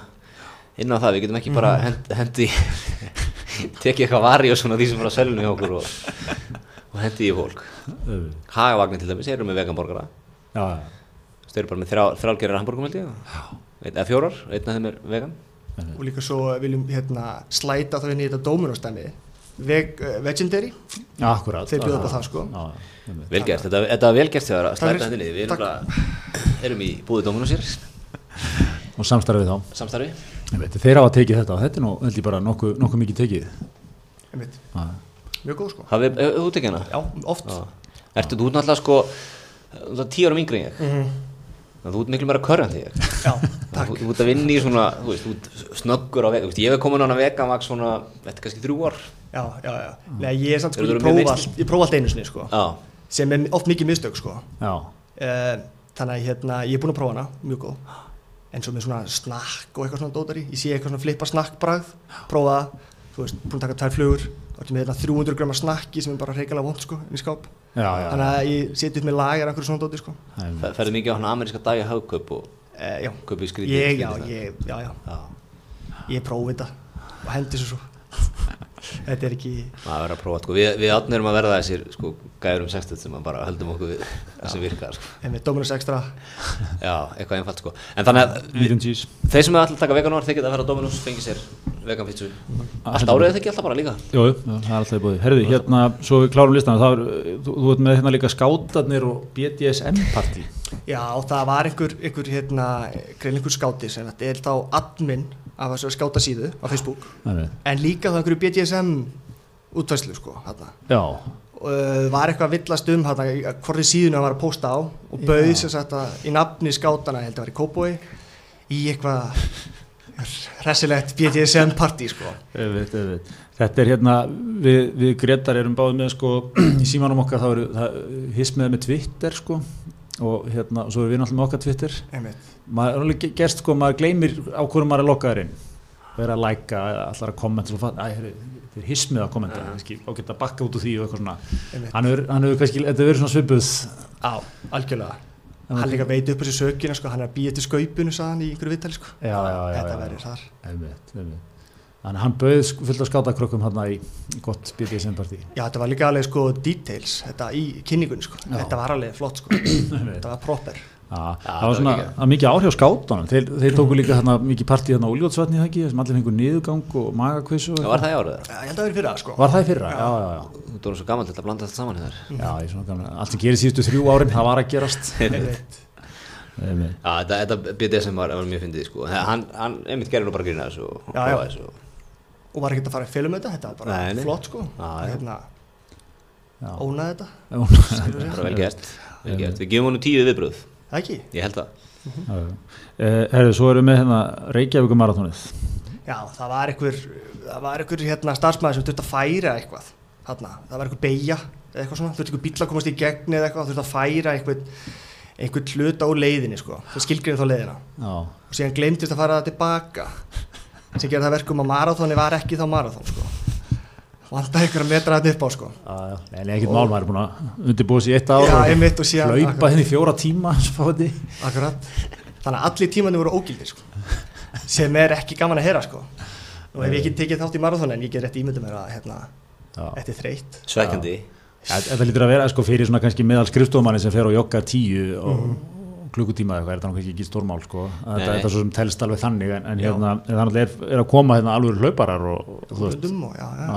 inn á það, við getum ekki bara hend, hendi tekið eitthvað vari og svona því sem er á sælinu hjá okkur og, og hendi í fólk. Auðvitað. Hagavagnir til dæmis, þeir eru með veganborgara Já, já, þeir eru bara með þrjá, þrjálgerir hambúrgum held ég. Eða fjórar, einn af þeim er vegan og líka svo viljum hérna slæta þá inn í þetta Dominos-dæmi Veg, uh, Legendary já, akkurat. Þeir bjóða upp á það, sko. Já, já, einmitt. Vel gert, þetta, þetta var vel gert þegar að slæta hendinni Við erum, erum í búið Dominusir Og samstarfið þá. Samstarfi. Einmitt, Þeir hafa tekið þetta. Og þetta er nú held ég bara nokkuð nokku mikið tekið. Mjög góð sko. Hafið þú tekið hana? já, oft. Já. Ertu, þú náttúrulega sko tíu árum yngri en ég. Mhm. Þannig að Þú ert miklu meira körrandi ég já, Þú takk. þú ert að vinna í svona, þú veist, þú ert snöggur á veg, þú veist, ég hef komin á hana veganvag svona, þetta er kannski þrjú ár. Já, já, já. Nei, ég er samt sko, ég prófa allt ég prófa allt einu sinni sko. Já, sem er oft mikið mistök sko. Já, uh, þannig að hérna, ég er búinn að prófa hana mjög góð. Eins og með svona snakk og eitthvað svona dótar í ég sé eitthvað svona flippa snakkbragð prófa það, þú veist, búinn að taka tvær flugur ertu með hérna 300 grömmar snakki sem er bara reykjala vond sko, inn í skáp. Já, já, þannig að ég seti upp með lagar einhverju svona dóti sko. Einmitt. Fer- ferðu mikið á hana ameríska dagi hagkaup og uh, já, kaupi skrítið ég, já, ég, já, já. Já, ég prófi þetta og hendi þessu svo þetta er ekki maður verður að prófa, sko, við, við átnum erum að verða þessir, sko, gæður um 60 sem að bara höldum okkur við það sem virkar, sko. Með Dominus Extra. Já, eitthvað einfalt, sko. En þannig að við, þeir sem er alltaf að taka veganvar, þeir geta að fara á Dominus, fengi sér veganpítsu Allt árið er það ekki alltaf bara líka? Jú, það er alltaf í búið Herði, hérna, svo við klárum listan það er, þú, þú ert með hérna líka skátarnir og BDSM party já, það var einhver, einhver hérna, grein einhver skáti sem þetta er þá admin af þessu skáta síðu á Facebook. Einmitt. en líka þá einhverju BDSM útvæslu sko hérna Já, og uh, var eitthvað að villast um hérna, hvort í síðuna hann var að posta á og bauð sem sagt að í nafni skátana, ég held að var í Kópói í eitthvað hressilegt BDSM party sko. Öfitt, öfitt. Þetta er hérna, við, við Gretar erum báðið með sko, í símanum okkar þá eru hismiðið með Twitter sko og hérna, svo erum við náttúrulega með okkar Twitter. Einmitt. Maður er alveg ge- gerst sko, maður gleymir á hverju maður er lokkaður inn. Vera að læka, allar að kommenta þetta er hismið að kommenta og geta bakka út úr því og eitthvað svona. Hann hefur kannski, þetta hefur verið svona svipuð. Á, algjörlega hann líka veit upp þessu sökina sko, hann er að býja til skaupinu sagðan í einhverju viðtali sko. Þetta verður þar. Einmitt, einmitt. Þannig að hann bauð fullt af skátakrökkum hann í gott BDSM partí. Já, þetta var líka alveg sko details þetta í kynningunni sko, þetta var alveg flott sko. Þetta var proper það það var svona að mikið áhrif á skátunum. Þeir, þeir tóku líka þarna mikið partí þarna á Úljótsvatni það ekki, sem allir fengur niðurgang og magakvissu var það í árið? Já, ég held að það verið fyrir það sko. Var það í fyrra? Já, já, já, Þú erum svo gammal til að blanda þetta saman hér. Já ég svona gamla Allt sem gerir síðustu þrjú árin, það var að gerast. Já, þetta, þetta BDSM var, var mjög fyndið, sko. Hann, hann einmitt gerir nú bara grína þessu og Já, já. og- var ekkert að fara fylgja með þetta þetta var bara flott sko. Hérna. Við gefum honum tíu viðbröð, það ekki? Ég held það já, já. Eh, Herðu, svo erum við hérna Reykjavík marathónið já það var einhver það var einhver hérna starfsmæður sem þurfti að færa eitthvað þarna. Það var einhver beigja eða eitthvað svona þurfti einhver bíl að komast í gegn eða eitthvað þurfti að færa einhvern einhvern hluta úr leiðinni sko það skilgrinni þá leiðina. Já, og síðan glemtist að fara það tilbaka sem gerði það verkum að marathóni var ekki þá marathón sko vandaði ykkur að metra þetta upp á sko já, já Nei, nei, ekkert mál, maður er búin að undirbúa sér í eitt ár Já, og og hlaupa henni í fjóra tíma. Akkurat. Þannig að allir tímandi voru ógildir sko. sem er ekki gaman að heyra sko. Nú hef ég ekki tekið þátt í marathon en ég get rétt ímyndum að hérna, Já. þetta er þreytt. Svekkandi Ja, Þetta lítur að vera sko, fyrir svona kannski meðal skrifstofumanni sem fer á jogga tíu og klukkutíma eða eitthvað, er nú kannski ekki stórmál sko. Þetta, þetta svo sem telst alveg þannig en, en hérna, en þannig er, er að koma hérna alveg hlauparar og, og þú veist og já, já.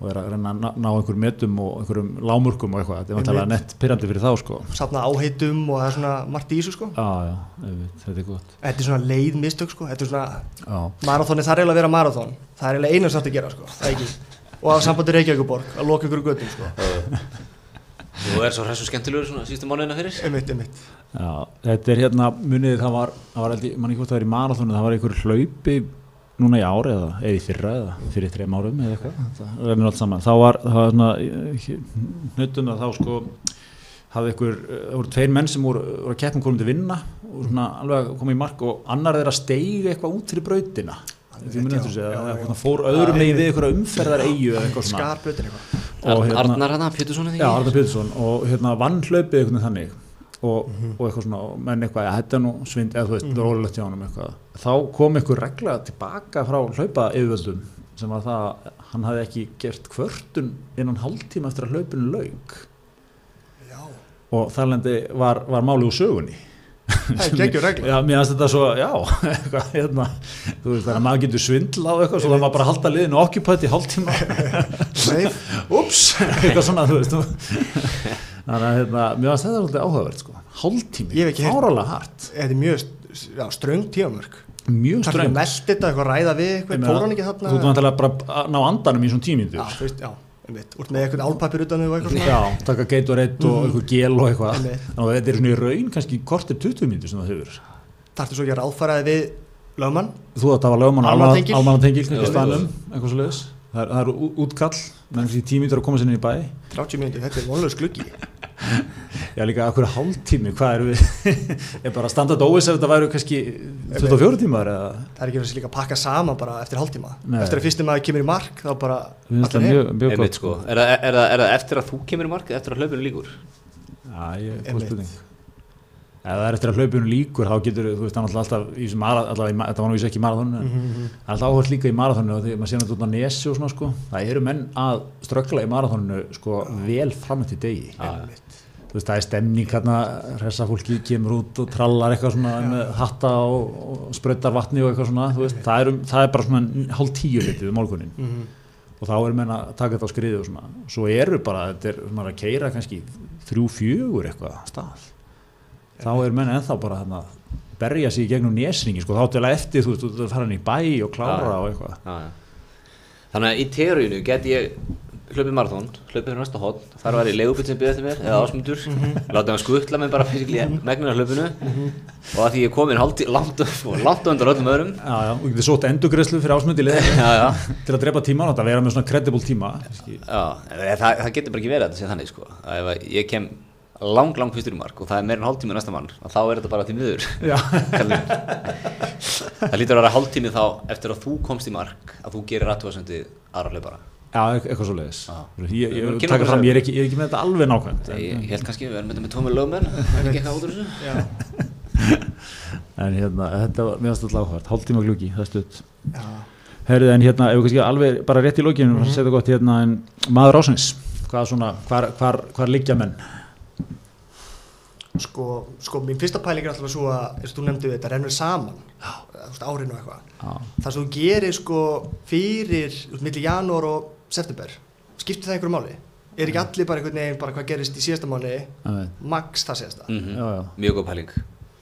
Og er að reyna að ná, einhverjum metum og einhverjum lámurkum og eitthvað, þetta er vantilega nett pyrrandi fyrir þá sko. Safna áheitum og það er svona margt í þessu sko. Já, já, einmitt, þetta er gott Þetta er svona leið mistök sko. Þetta er svona, Já, marathoni þarf eiginlega að vera marathon. Það er eiginlega einu samt að gera sko. Það er ekki. Og að sambandi Reykjavíkuborg að loka ykkur göttum sko. Þú er svo hressu skemmtilegur svona síðustu mánuðina fyrir Einmitt, einmitt. já, þetta er hérna munið það var, það var núna í ár eða, eða í fyrra eða fyrir þreim árum eða eitthvað, það rennur allt saman. Þá var, það var svona hnuttum að þá sko hafði ykkur, það voru tveir menn sem voru, voru að keppum komið til vinna og svona alveg að koma í mark og annar þeirra steiga eitthvað út fyrir brautina. Því munið eftir já. eitthvað fór öðrum við ykkur umferðar eigu eða eitthvað svona. Skarbröðin eitthvað. Og hérna- Arnar hana, Pétursson Já, Arnar Pétursson. Og hérna vann hlaupið veginn þannig og, Mhm. og eitthvað svona, menn eitthvað, ja, þetta er nú svind, eða þú veist, mm. rólegt hjá honum eitthvað þá kom einhver regla tilbaka frá hlaupa yfirvöldum sem var það að hann hafði ekki gert kvörtun innan hálftíma eftir að hlaupinu lauk Já, og þarlendi var, var málið úr sögunni það er geggjur regla Já, mér finnst þetta svo, já, eitthvað, hérna, þú veist, þannig að maður getur svindla á eitthvað, svo það maður bara að halda liðinu okkupætt í hálftíma. Úps, eitthvað svona, þú veist Þannig að hérna, mér finnst þetta svolítið áhugavert, sko. Hálftími, fáralega hart. Þetta er mjög já, ströng tíamörk Mjög Kannski ströng. meldi þetta, eitthvað ræða við eitthvað Fór hann ekki Þú þarna ert vantilega bara að ná andanum í svona Já, tímyndur þú veist, já, Úrt með eitthvað álpapir utan þau og eitthvað Já, taka geit og reitt og eitthvað gel og eitthvað. Þannig að þetta er svona í raun kannski kortir 20 myndir sem það hefur. Þarftu svo ekki að ráðfæraði við lögmann? Þú að það var kannski jú. staðnum, eitthvað svo leiðis Það er, er ú- útkall, menn kannski tímyndur að koma sér inn í bæ. 30 mínútur, þetta er vonlega gluggi Já líka, akkur hálftími, hvað er við? Er bara standard óvis ef þetta væru kannski 24 tímar eða? Það er ekki þessi líka að pakka saman bara eftir hálftíma. Nei. Eftir að fyrstum maður kemur í mark þá bara allir heim. mjög, mjög Einmitt sko, er það, er, er eftir að þú kemur í mark eða eftir að hlaupinu líkur? Já, ég, góð spurning. Ef það er eftir að hlaupinu líkur þá getur, þú veist, það er náttúrulega alltaf í þessum mara, alltaf, í ma- þetta var nú vísa ekki í Mhm, það er alltaf áhört líka í marathonu og því maður sér þetta út á nesi og svona sko. Það eru menn að ströggla í marathonu sko vel fram eftir degi. Þú veist, það er stemning hérna hressa fólki kemur út og trallar eitthvað svona með hatta og, og sprautar vatni og eitthvað svona, þú veist, það er, um, það er bara svona hálf tíu litið um morgunin Mhm. og þá eru menn að taka þetta á skriði og svona. Svo eru bara, þetta er svona að keira kannski þrjú, fjögur eitthvað stað. Þá eru menn ennþá bara þarna berja sig í gegnum nesringi sko, þá til að eftir, þú veist, þú ert að fara hann í bæ og klára Já. og eitthvað. Já, já. Þannig að í teóriðinu get ég hlaupið marathón, hlaupið fyrir næsta hotn, þar var ég leigubit sem eftir mér, eða ásmundur, látið hann skutla mig bara fyrir megnina hlaupinu og að því ég kom inn langt, langt undan öllum öðrum. Já, já, og getur sótt endugreislu fyrir ásmundi já, til að drepa tíma og þetta vera með svona credible tíma já, það, það getur bara ekki verið að þetta sé þannig sko, að ég kem lang, lang fyrstur í mark og það er meira en hálftími næsta mann, að þá er þetta bara til miður. Já. það lítur að vera hálftími þá eftir að þú komst í mark, að þú gerir aðtúasendi aðra hlaupara. Já, eit- eitthvað svo leiðis ég, ég, ég fram, ég er ekki, ég er ekki með þetta alveg nákvæmt Ég, en, ég held kannski, við erum með tómi lögmenn, það er ekki eitthvað út úr þessu. En hérna, þetta var mjög alltaf áhvert hálftíma gluggi, það er stutt. Herðu, en hérna, ef við kannski alveg bara rétt í lókinu, mm -hmm. setja gott hérna en maður ásins, hvað svona hvar, hvar, hvar liggja menn? Sko, sko, mín fyrsta pæling er alltaf svo að, eins og þú nefndi þetta, rennur saman árinu og eitthvað. Það sem þú gerir sko fyrir, þú veist, milli janúar og september Skiptir það einhverju máli? Er ekki allir bara einhvern veginn bara hvað gerist í síðasta mánu. Max það síðasta Mm já, já Mjög góð pæling.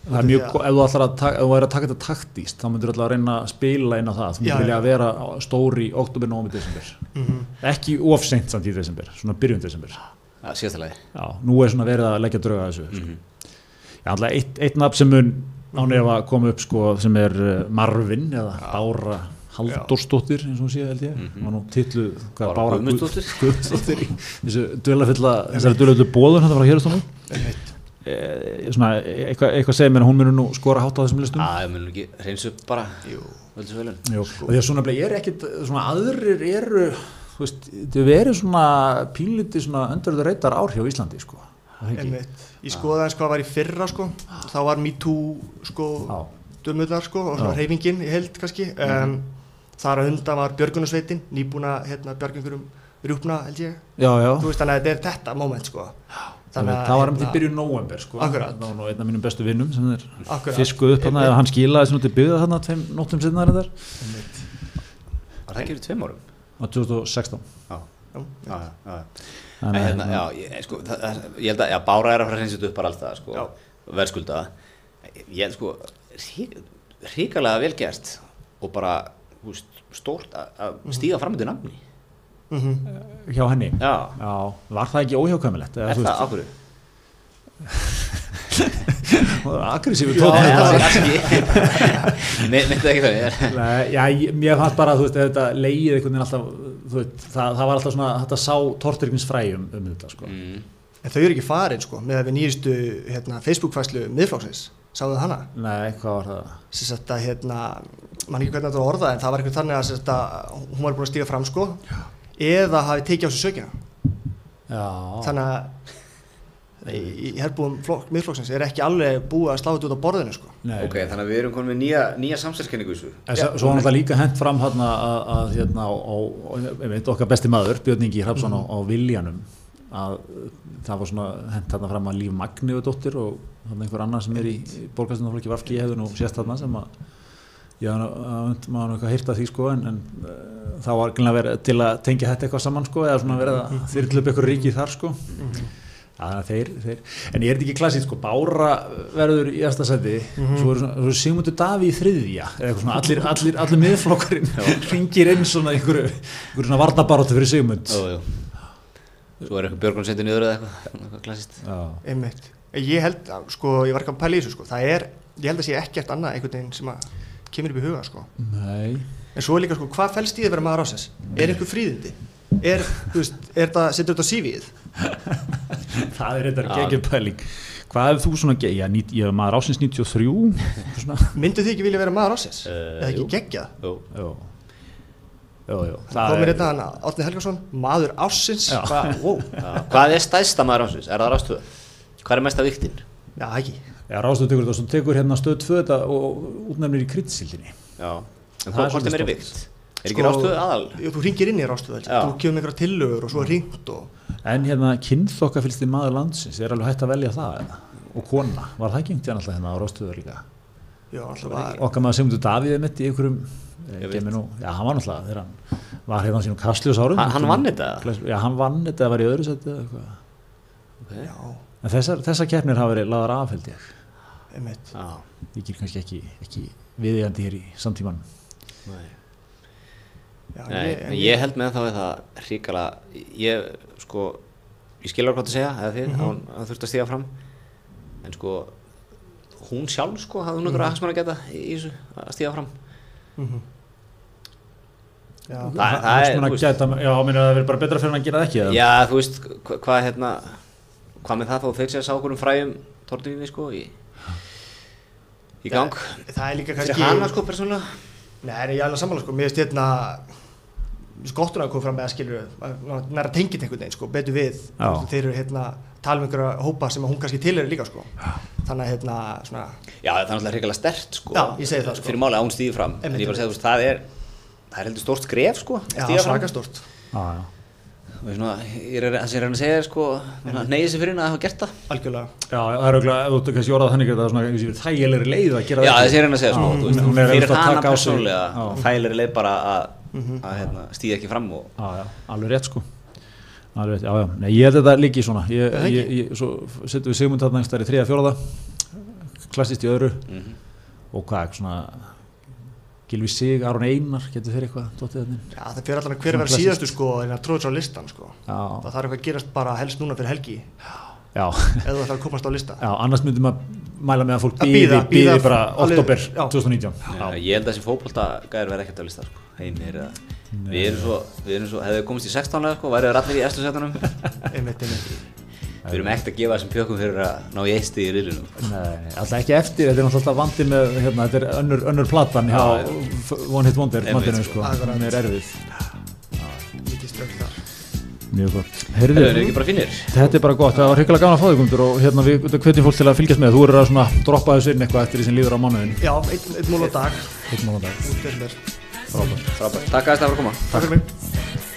Það er mjög, gó- ef þú ætlar að taka, ef þú væri að taka þetta taktíst, þá myndir þú alltaf að reyna að spila inn á það, þú myndir Já, vilja já. að vera á- stór í oktober, nómi, desember Mhm. ekki of seint samt í desember, svona byrjun desember Ja, síðasta lagi. Já, nú er svona verið að leggja drauga að þessu Mm sko. Já, alltaf eitt, eitt nafn sem mun án ef að koma upp sko, sem er uh, Marvin eða Bára Halldórsdóttir eins og hún sé held ég, Mhm. var nú titlu hvað, Bára Guð- Guðmundsdóttir. Þessari dölafilla bóðun þetta frá hérastónu Einmitt. e, svona, eitthvað, eitthvað segir mér að hún munur nú skora hátt á þessum listum. Já, ég mun ekki reynsu bara. Því að svona bleið er ekkit svona aðrir eru þú veist, þau verið svona pínliti svona öndurðu reytar ár hjá Íslandi sko. Það. Ég skoði aðeins hvað var í fyrra sko. Þá var MeToo sko dömurnar sko og svona reyfingin í held kannski. Um, þar að undan var Björgunarsveitin nýbúna hérna björgungurum rjúpna held ég Já, já þú veist þannig að þetta er þetta moment sko Þannig að það var um til byrjun november sko. Akkurat. Það var nú einn af mínum bestu vinnum sem er Akkurat. fiskuð upp hann eða hann skilaði þessu nú til byggða þarna tveim nóttum sinna þar Var það ekki fyrir tveim árum? á 2016 Já. Já, Já. Þannig að hérna, já, ég, sko, það, ég held að, já, Bára er að fara að reynsa þetta upp bara alltaf, sko, verðskulda. Ég held, sko, ríkalega vel gert og bara, þú veist, stórt að- að stíga fram með þetta nafni. Mhm. hjá henni Já, Já, var það ekki óhjákvæmilegt er það ákveðu? Aggressífu tótt það ekki. Nei, já, mér fannst bara veist, ef þetta leigið einhvern veginn alltaf þú veit, það, það var alltaf svona, þetta sá tortyrkins fræ um, um þetta sko. Mm. en þau eru ekki farin sko með að við nýjustu hérna, Facebook-fæslu miðflokksins, sáðu þið hana? Nei, hvað var það? sagt að hérna, mann ekki hvernig þetta var orðað en það var eitthvað þannig að, sagt, að hún var búin að stíga fram sko. Eða hafi tekið á sig sökina. Já, þannig að í, í herbúum flokk, miðflokksins er ekki alveg búið að slá þetta út á borðinu sko. Nei. Ok, þannig að við erum komin með nýja, nýja samsælskenningu þessu. En svo svo var náttúrulega líka hent fram hérna að, að hérna á, á, á ég veit, okkar besti maður, Björn Ingi Hrafsson á, á Viljanum að það var svona hent hérna fram að Líf Magniðu dóttir og þannig einhver annar sem er í borgarstundarflokki Vafki hefur nú sést þarna sem að já, maður maður eitthvað hýrt að því sko en, en uh, það var glæðilega verið til að tengja þetta eitthvað saman sko eða svona verið að þyrla upp eitthvað ríki þar sko. Að þeir, þeir, en ég er ekki klassít sko, Bára verður í ersta seti, svo er, svo er Sigmundur Daví í þriðja, eða eitthvað svona, allir, allir, allir miðflokkarinn ringir inn svona einhverju, einhverju svona varnabaróttu fyrir Sigmund. Jú, jú. Svo er eitthvað Björgun setið niður eða eitthvað, eitthvað klassist Já, einmitt. Ég held að sko, ég var ekki að pæla í þessu sko. Það er, ég held að sé ekkert annað einhvern veginn sem að kemur upp í huga sko. Nei, en svo er líka sko, hvað fælst í því að vera maður ásins er einhver fríðindi er, þú veist, er það, setur þetta á sífið það er þetta Já. geggjum pæling. Hvað ef þú svona, ég hef maður ásins 93, svona, myndu þið ekki vilja vera maður ásins Eh, eða ekki jú. geggjað Jú, jú, jú, jú. það komir hérna hann Átni Helgason maður ásins Já. Hva, wow. já. Hvað er stæðsta maður ásins? Er það rástöða? Hvað er mesta viktinn? já, ekki Já, Rástöð tekur þetta, svo tekur hérna stöð 2 þetta og útnefnir í kryddsildinni. Já, en hvað hvort er meiri vikt? Er ekki rástöða aðal? jú, þú ringir inn í rástöðu Já. þú kemur einhverja tillögur og svo er ringt og En hérna, kynþokkafylsti maður landsins, er alveg hægt að velja það, eða? Og kona, var það ekki einhvern veginn alltaf hérna á Rástöður líka? já, okkar maður Sigmundur Davíð mitt í einhverjum Nú, já hann var náttúrulega þegar hann var hérna á sínum Kastljós árum Hann- hann vann þetta? já hann vann þetta eða var í öðru seti Okay. já, en þessar, þessar keppnir hafa verið laðar af held ég ég ger kannski ekki, ekki viðigandi hér í samtíman nei. já, Nei, ég, en ég held með þá við það ríkala, ég sko, ég skilur hvað það segja, eða þið, að hún að þurfti að stíga fram, en sko, hún sjálf sko, hafði hún Mhm. einhverja hagsmann að geta í þessu að stíga fram. Mhm. Já, Það- það er, þú veist- gæta, já, minnur það verið bara betra fyrir hann að gera það ekki eða? Já, þú veist, hva- hvað hérna, hvað með það þó þeir sé að sá okkur um fræjum tortíðinni sko í, í gang. það er líka kannski hana sko, persónulega. Nei, ég er alveg sammála sko, mér finnst hérna skottuna að koma fram með að skilur næra tengið einhvern veginn sko, betur við þeir eru hérna tala um einhverja hópa sem að hún kannski til er líka sko þannig að hérna svona Já, það er náttúrulega hrikalega stert sko. Já, ég það, sko. Fyrir að hún stíði fram. En ég bara segi, þú veist, það er, það er heldur stórt skref sko, já, svaka Já, já. Og svona, ég er, það sem ég er að reyna að segja sko, neyði sig fyrir henni að hafa gert það. algjörlega. Já, það er auðvitað, ef þú kannski orðað þannig að það er svona þægilegri leið að gera Já, það það sem ég er að reyna að segja sko, Já, er fyrir hana taka á sig- persónulega, Já. þægilegri leið bara að, að hérna, stíða ekki fram og, já, já, alveg rétt sko. Alveg rétt, já, já, nei, ég held að þetta líki svona. Ég, það ég, ég, svo setjum við Sigmund þarna í þriða, fjóraða klassist í öðru. Mhm. og hvað, svona Gilvi Sig, Aron Einar, getur þeir eitthvað dóttið þarna inn? Já, það fyrir allan að hver verður klassískt. síðastu sko en að tróða svo á listan sko. Já, það þarf eitthvað að gerast bara helst núna fyrir helgi. Já, eða þú ætlar að komast á lista. Já, annars myndum að mæla með að fólk Að býði, býði bara oktober já. 2019 Já, ég held að þessi fótboltagæður verði ekkert á lista sko, einir eða, við erum svo, við erum svo, hefðu við komist í 16 lega sko, værið allir í eftir setunum, einmitt, einmitt við erum ekkert að gefa þessum pjökkum fyrir að ná í eisti í riðlunum. Nei, alltaf ekki eftir, þetta er náttúrulega vandi með, hérna, þetta er önnur, önnur platan hjá Já, One Hit Wonder, Einmitt, vandinu, sko. sko, hann er erfið. Mikið strögg þar. Mjög gott. Hefur Heyrðu, við ekki bara finnir? Þetta er bara gott, það var hrigalega gaman að fá þig Guðmundur og hérna við hvetjum fólk til að fylgjast með. Þú eru að svona droppa þessu inn eitthvað eftir því sem líður á mánuðin já, einn ein mól á dag. Eitt út fyrir mér frábært. Frábært, takk að þetta fyrir að koma. takk fyrir mig